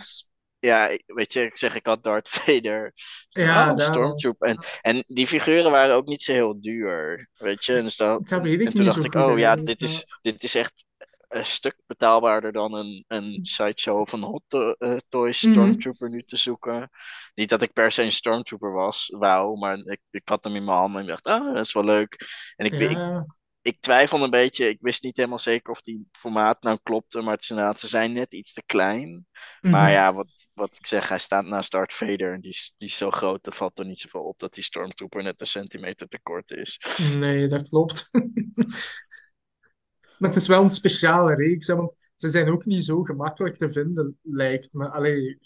ja, weet je, ik zeg, ik had Darth Vader. Ja, Oh, daarom. Stormtrooper. En, en die figuren waren ook niet zo heel duur, weet je. En, dus dan- Dat en toen dacht ik, oh ja, dit is, ja. dit is echt een stuk betaalbaarder dan een, een sideshow van Hot to- eh, Toys Stormtrooper nu te zoeken. Niet dat ik per se een Stormtrooper was, wauw, maar ik, ik had hem in mijn handen en ik dacht, ah, dat is wel leuk. En ik, Ja, ik twijfelde een beetje. Ik wist niet helemaal zeker of die formaat nou klopte. Maar het is inderdaad, ze zijn net iets te klein. Maar mhm. ja, wat, wat ik zeg, hij staat naast Darth Vader. En die is, die is zo groot, er valt er niet zoveel op dat die Stormtrooper net een centimeter te kort is. Nee, dat klopt. Maar het is wel een speciale reeks, hè, want ze zijn ook niet zo gemakkelijk te vinden, lijkt me. Allee,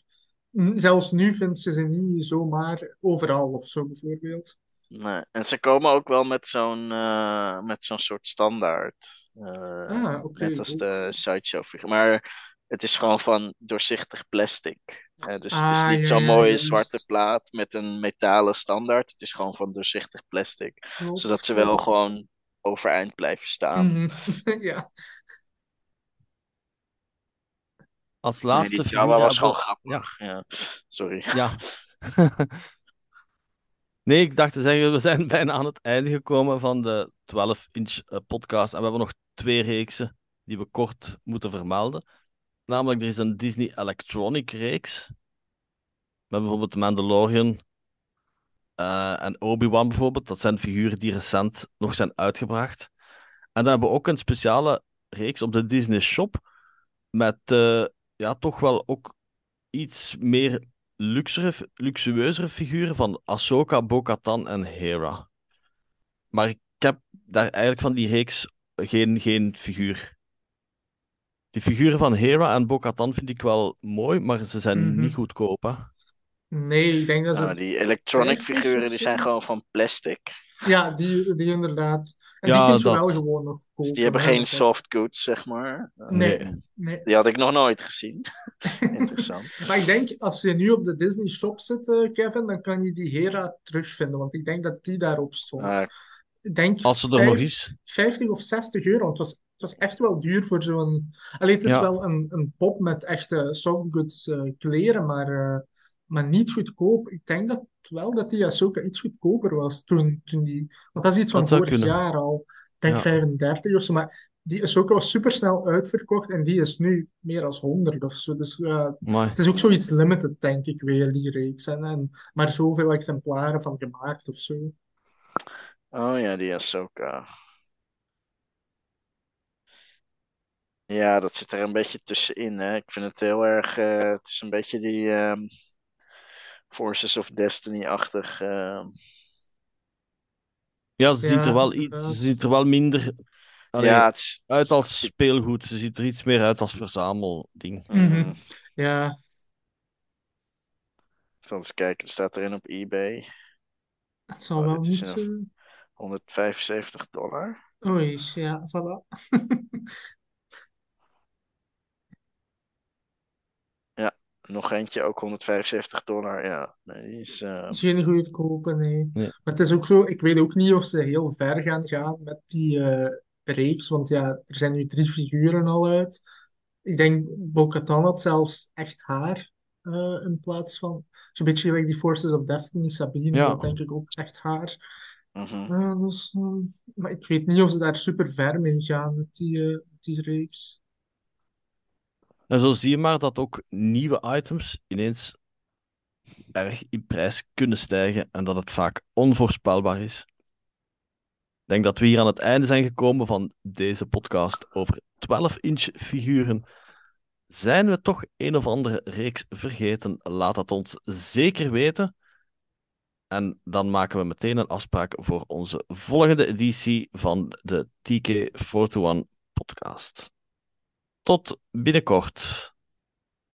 zelfs nu vind je ze niet zomaar overal of zo, bijvoorbeeld. Nee. En ze komen ook wel met zo'n eh, met zo'n soort standaard. Eh, Ah, oké, net als de sideshow figuur. Maar het is gewoon van doorzichtig plastic. Dus het is Ah, niet ja, zo'n mooie zwarte plaat met een metalen standaard. Het is gewoon van doorzichtig plastic. Zodat ze wel gewoon overeind blijven staan. Mhm. Ja. Als Nee, laatste die Jawa was gewoon we- Ja, grappig. Ja. Sorry. ja. Nee, ik dacht te zeggen, we zijn bijna aan het einde gekomen van de 12-inch eh, podcast. En we hebben nog twee reeksen die we kort moeten vermelden. Namelijk, er is een Disney Electronic reeks. Met bijvoorbeeld The Mandalorian eh, en Obi-Wan bijvoorbeeld. Dat zijn figuren die recent nog zijn uitgebracht. En dan hebben we ook een speciale reeks op de Disney Shop. Met eh, ja, toch wel ook iets meer luxere, luxueuzere figuren van Ahsoka, Bo-Katan en Hera. Maar ik heb daar eigenlijk van die reeks geen, geen figuur. Die figuren van Hera en Bo-Katan vind ik wel mooi, maar ze zijn Mhm. niet goedkoop. Hè? Nee, ik denk dat Nou, ze... die electronic figuren die zijn gewoon van plastic. Ja, die, die inderdaad. En Ja, die kun je dat- wel gewoon nog Dus kopen. die hebben geen soft goods, zeg maar. Nee, Nee. nee. Die had ik nog nooit gezien. Interessant. Maar ik denk, als je nu op de Disney Shop zit, eh, Kevin, dan kan je die Hera terugvinden, want ik denk dat die daarop stond. Ah, denk Als ze er nog is. 50 of 60 euro. Het was, het was echt wel duur voor zo'n. Alleen het is Ja. wel een, een pop met echte softgoods eh, kleren, maar, eh, maar niet goedkoop. Ik denk dat wel dat die Ahsoka iets goedkoper was toen, toen die. Want dat is iets van vorig kunnen. jaar al. Ik denk Ja. 35 of zo. Maar die Ahsoka was super snel uitverkocht en die is nu meer dan 100 of zo. Dus Maar het is ook zoiets limited, denk ik, weer, die reeks. En, en maar zoveel exemplaren van gemaakt of zo. Oh ja, die Ahsoka. Ja, dat zit er een beetje tussenin. Hè. Ik vind het heel erg. eh, het is een beetje die ehm, Forces of Destiny-achtig. ehm. ja, ze ziet Ja, er wel iets, ze ziet er wel minder allee, ja, het is. uit als speelgoed. Ze ziet er iets meer uit als verzamelding. Mm, Mhm. Ja, ik zal eens kijken, staat erin op eBay. het zal Oh, wel niet. een- eh, 175 dollar. Oei, ja, voilà. Nog eentje, ook 175 dollar. Ja, nee, die is. eh, Geen goedkope, nee. Nee. Maar het is ook zo, ik weet ook niet of ze heel ver gaan gaan met die eh, reeks, want ja, er zijn nu drie figuren al uit. Ik denk, Bo-Katan had zelfs echt haar eh, in plaats van, zo'n beetje gelijk die Forces of Destiny, Sabine, Ja. dat denk ik ook echt haar. mhm. Ja, dus, maar ik weet niet of ze daar super ver mee gaan met die, eh, die reeks. En zo zie je maar dat ook nieuwe items ineens erg in prijs kunnen stijgen en dat het vaak onvoorspelbaar is. Ik denk dat we hier aan het einde zijn gekomen van deze podcast over 12-inch figuren. Zijn we toch een of andere reeks vergeten? Laat dat ons zeker weten. En dan maken we meteen een afspraak voor onze volgende editie van de TK41 podcast. Tot binnenkort.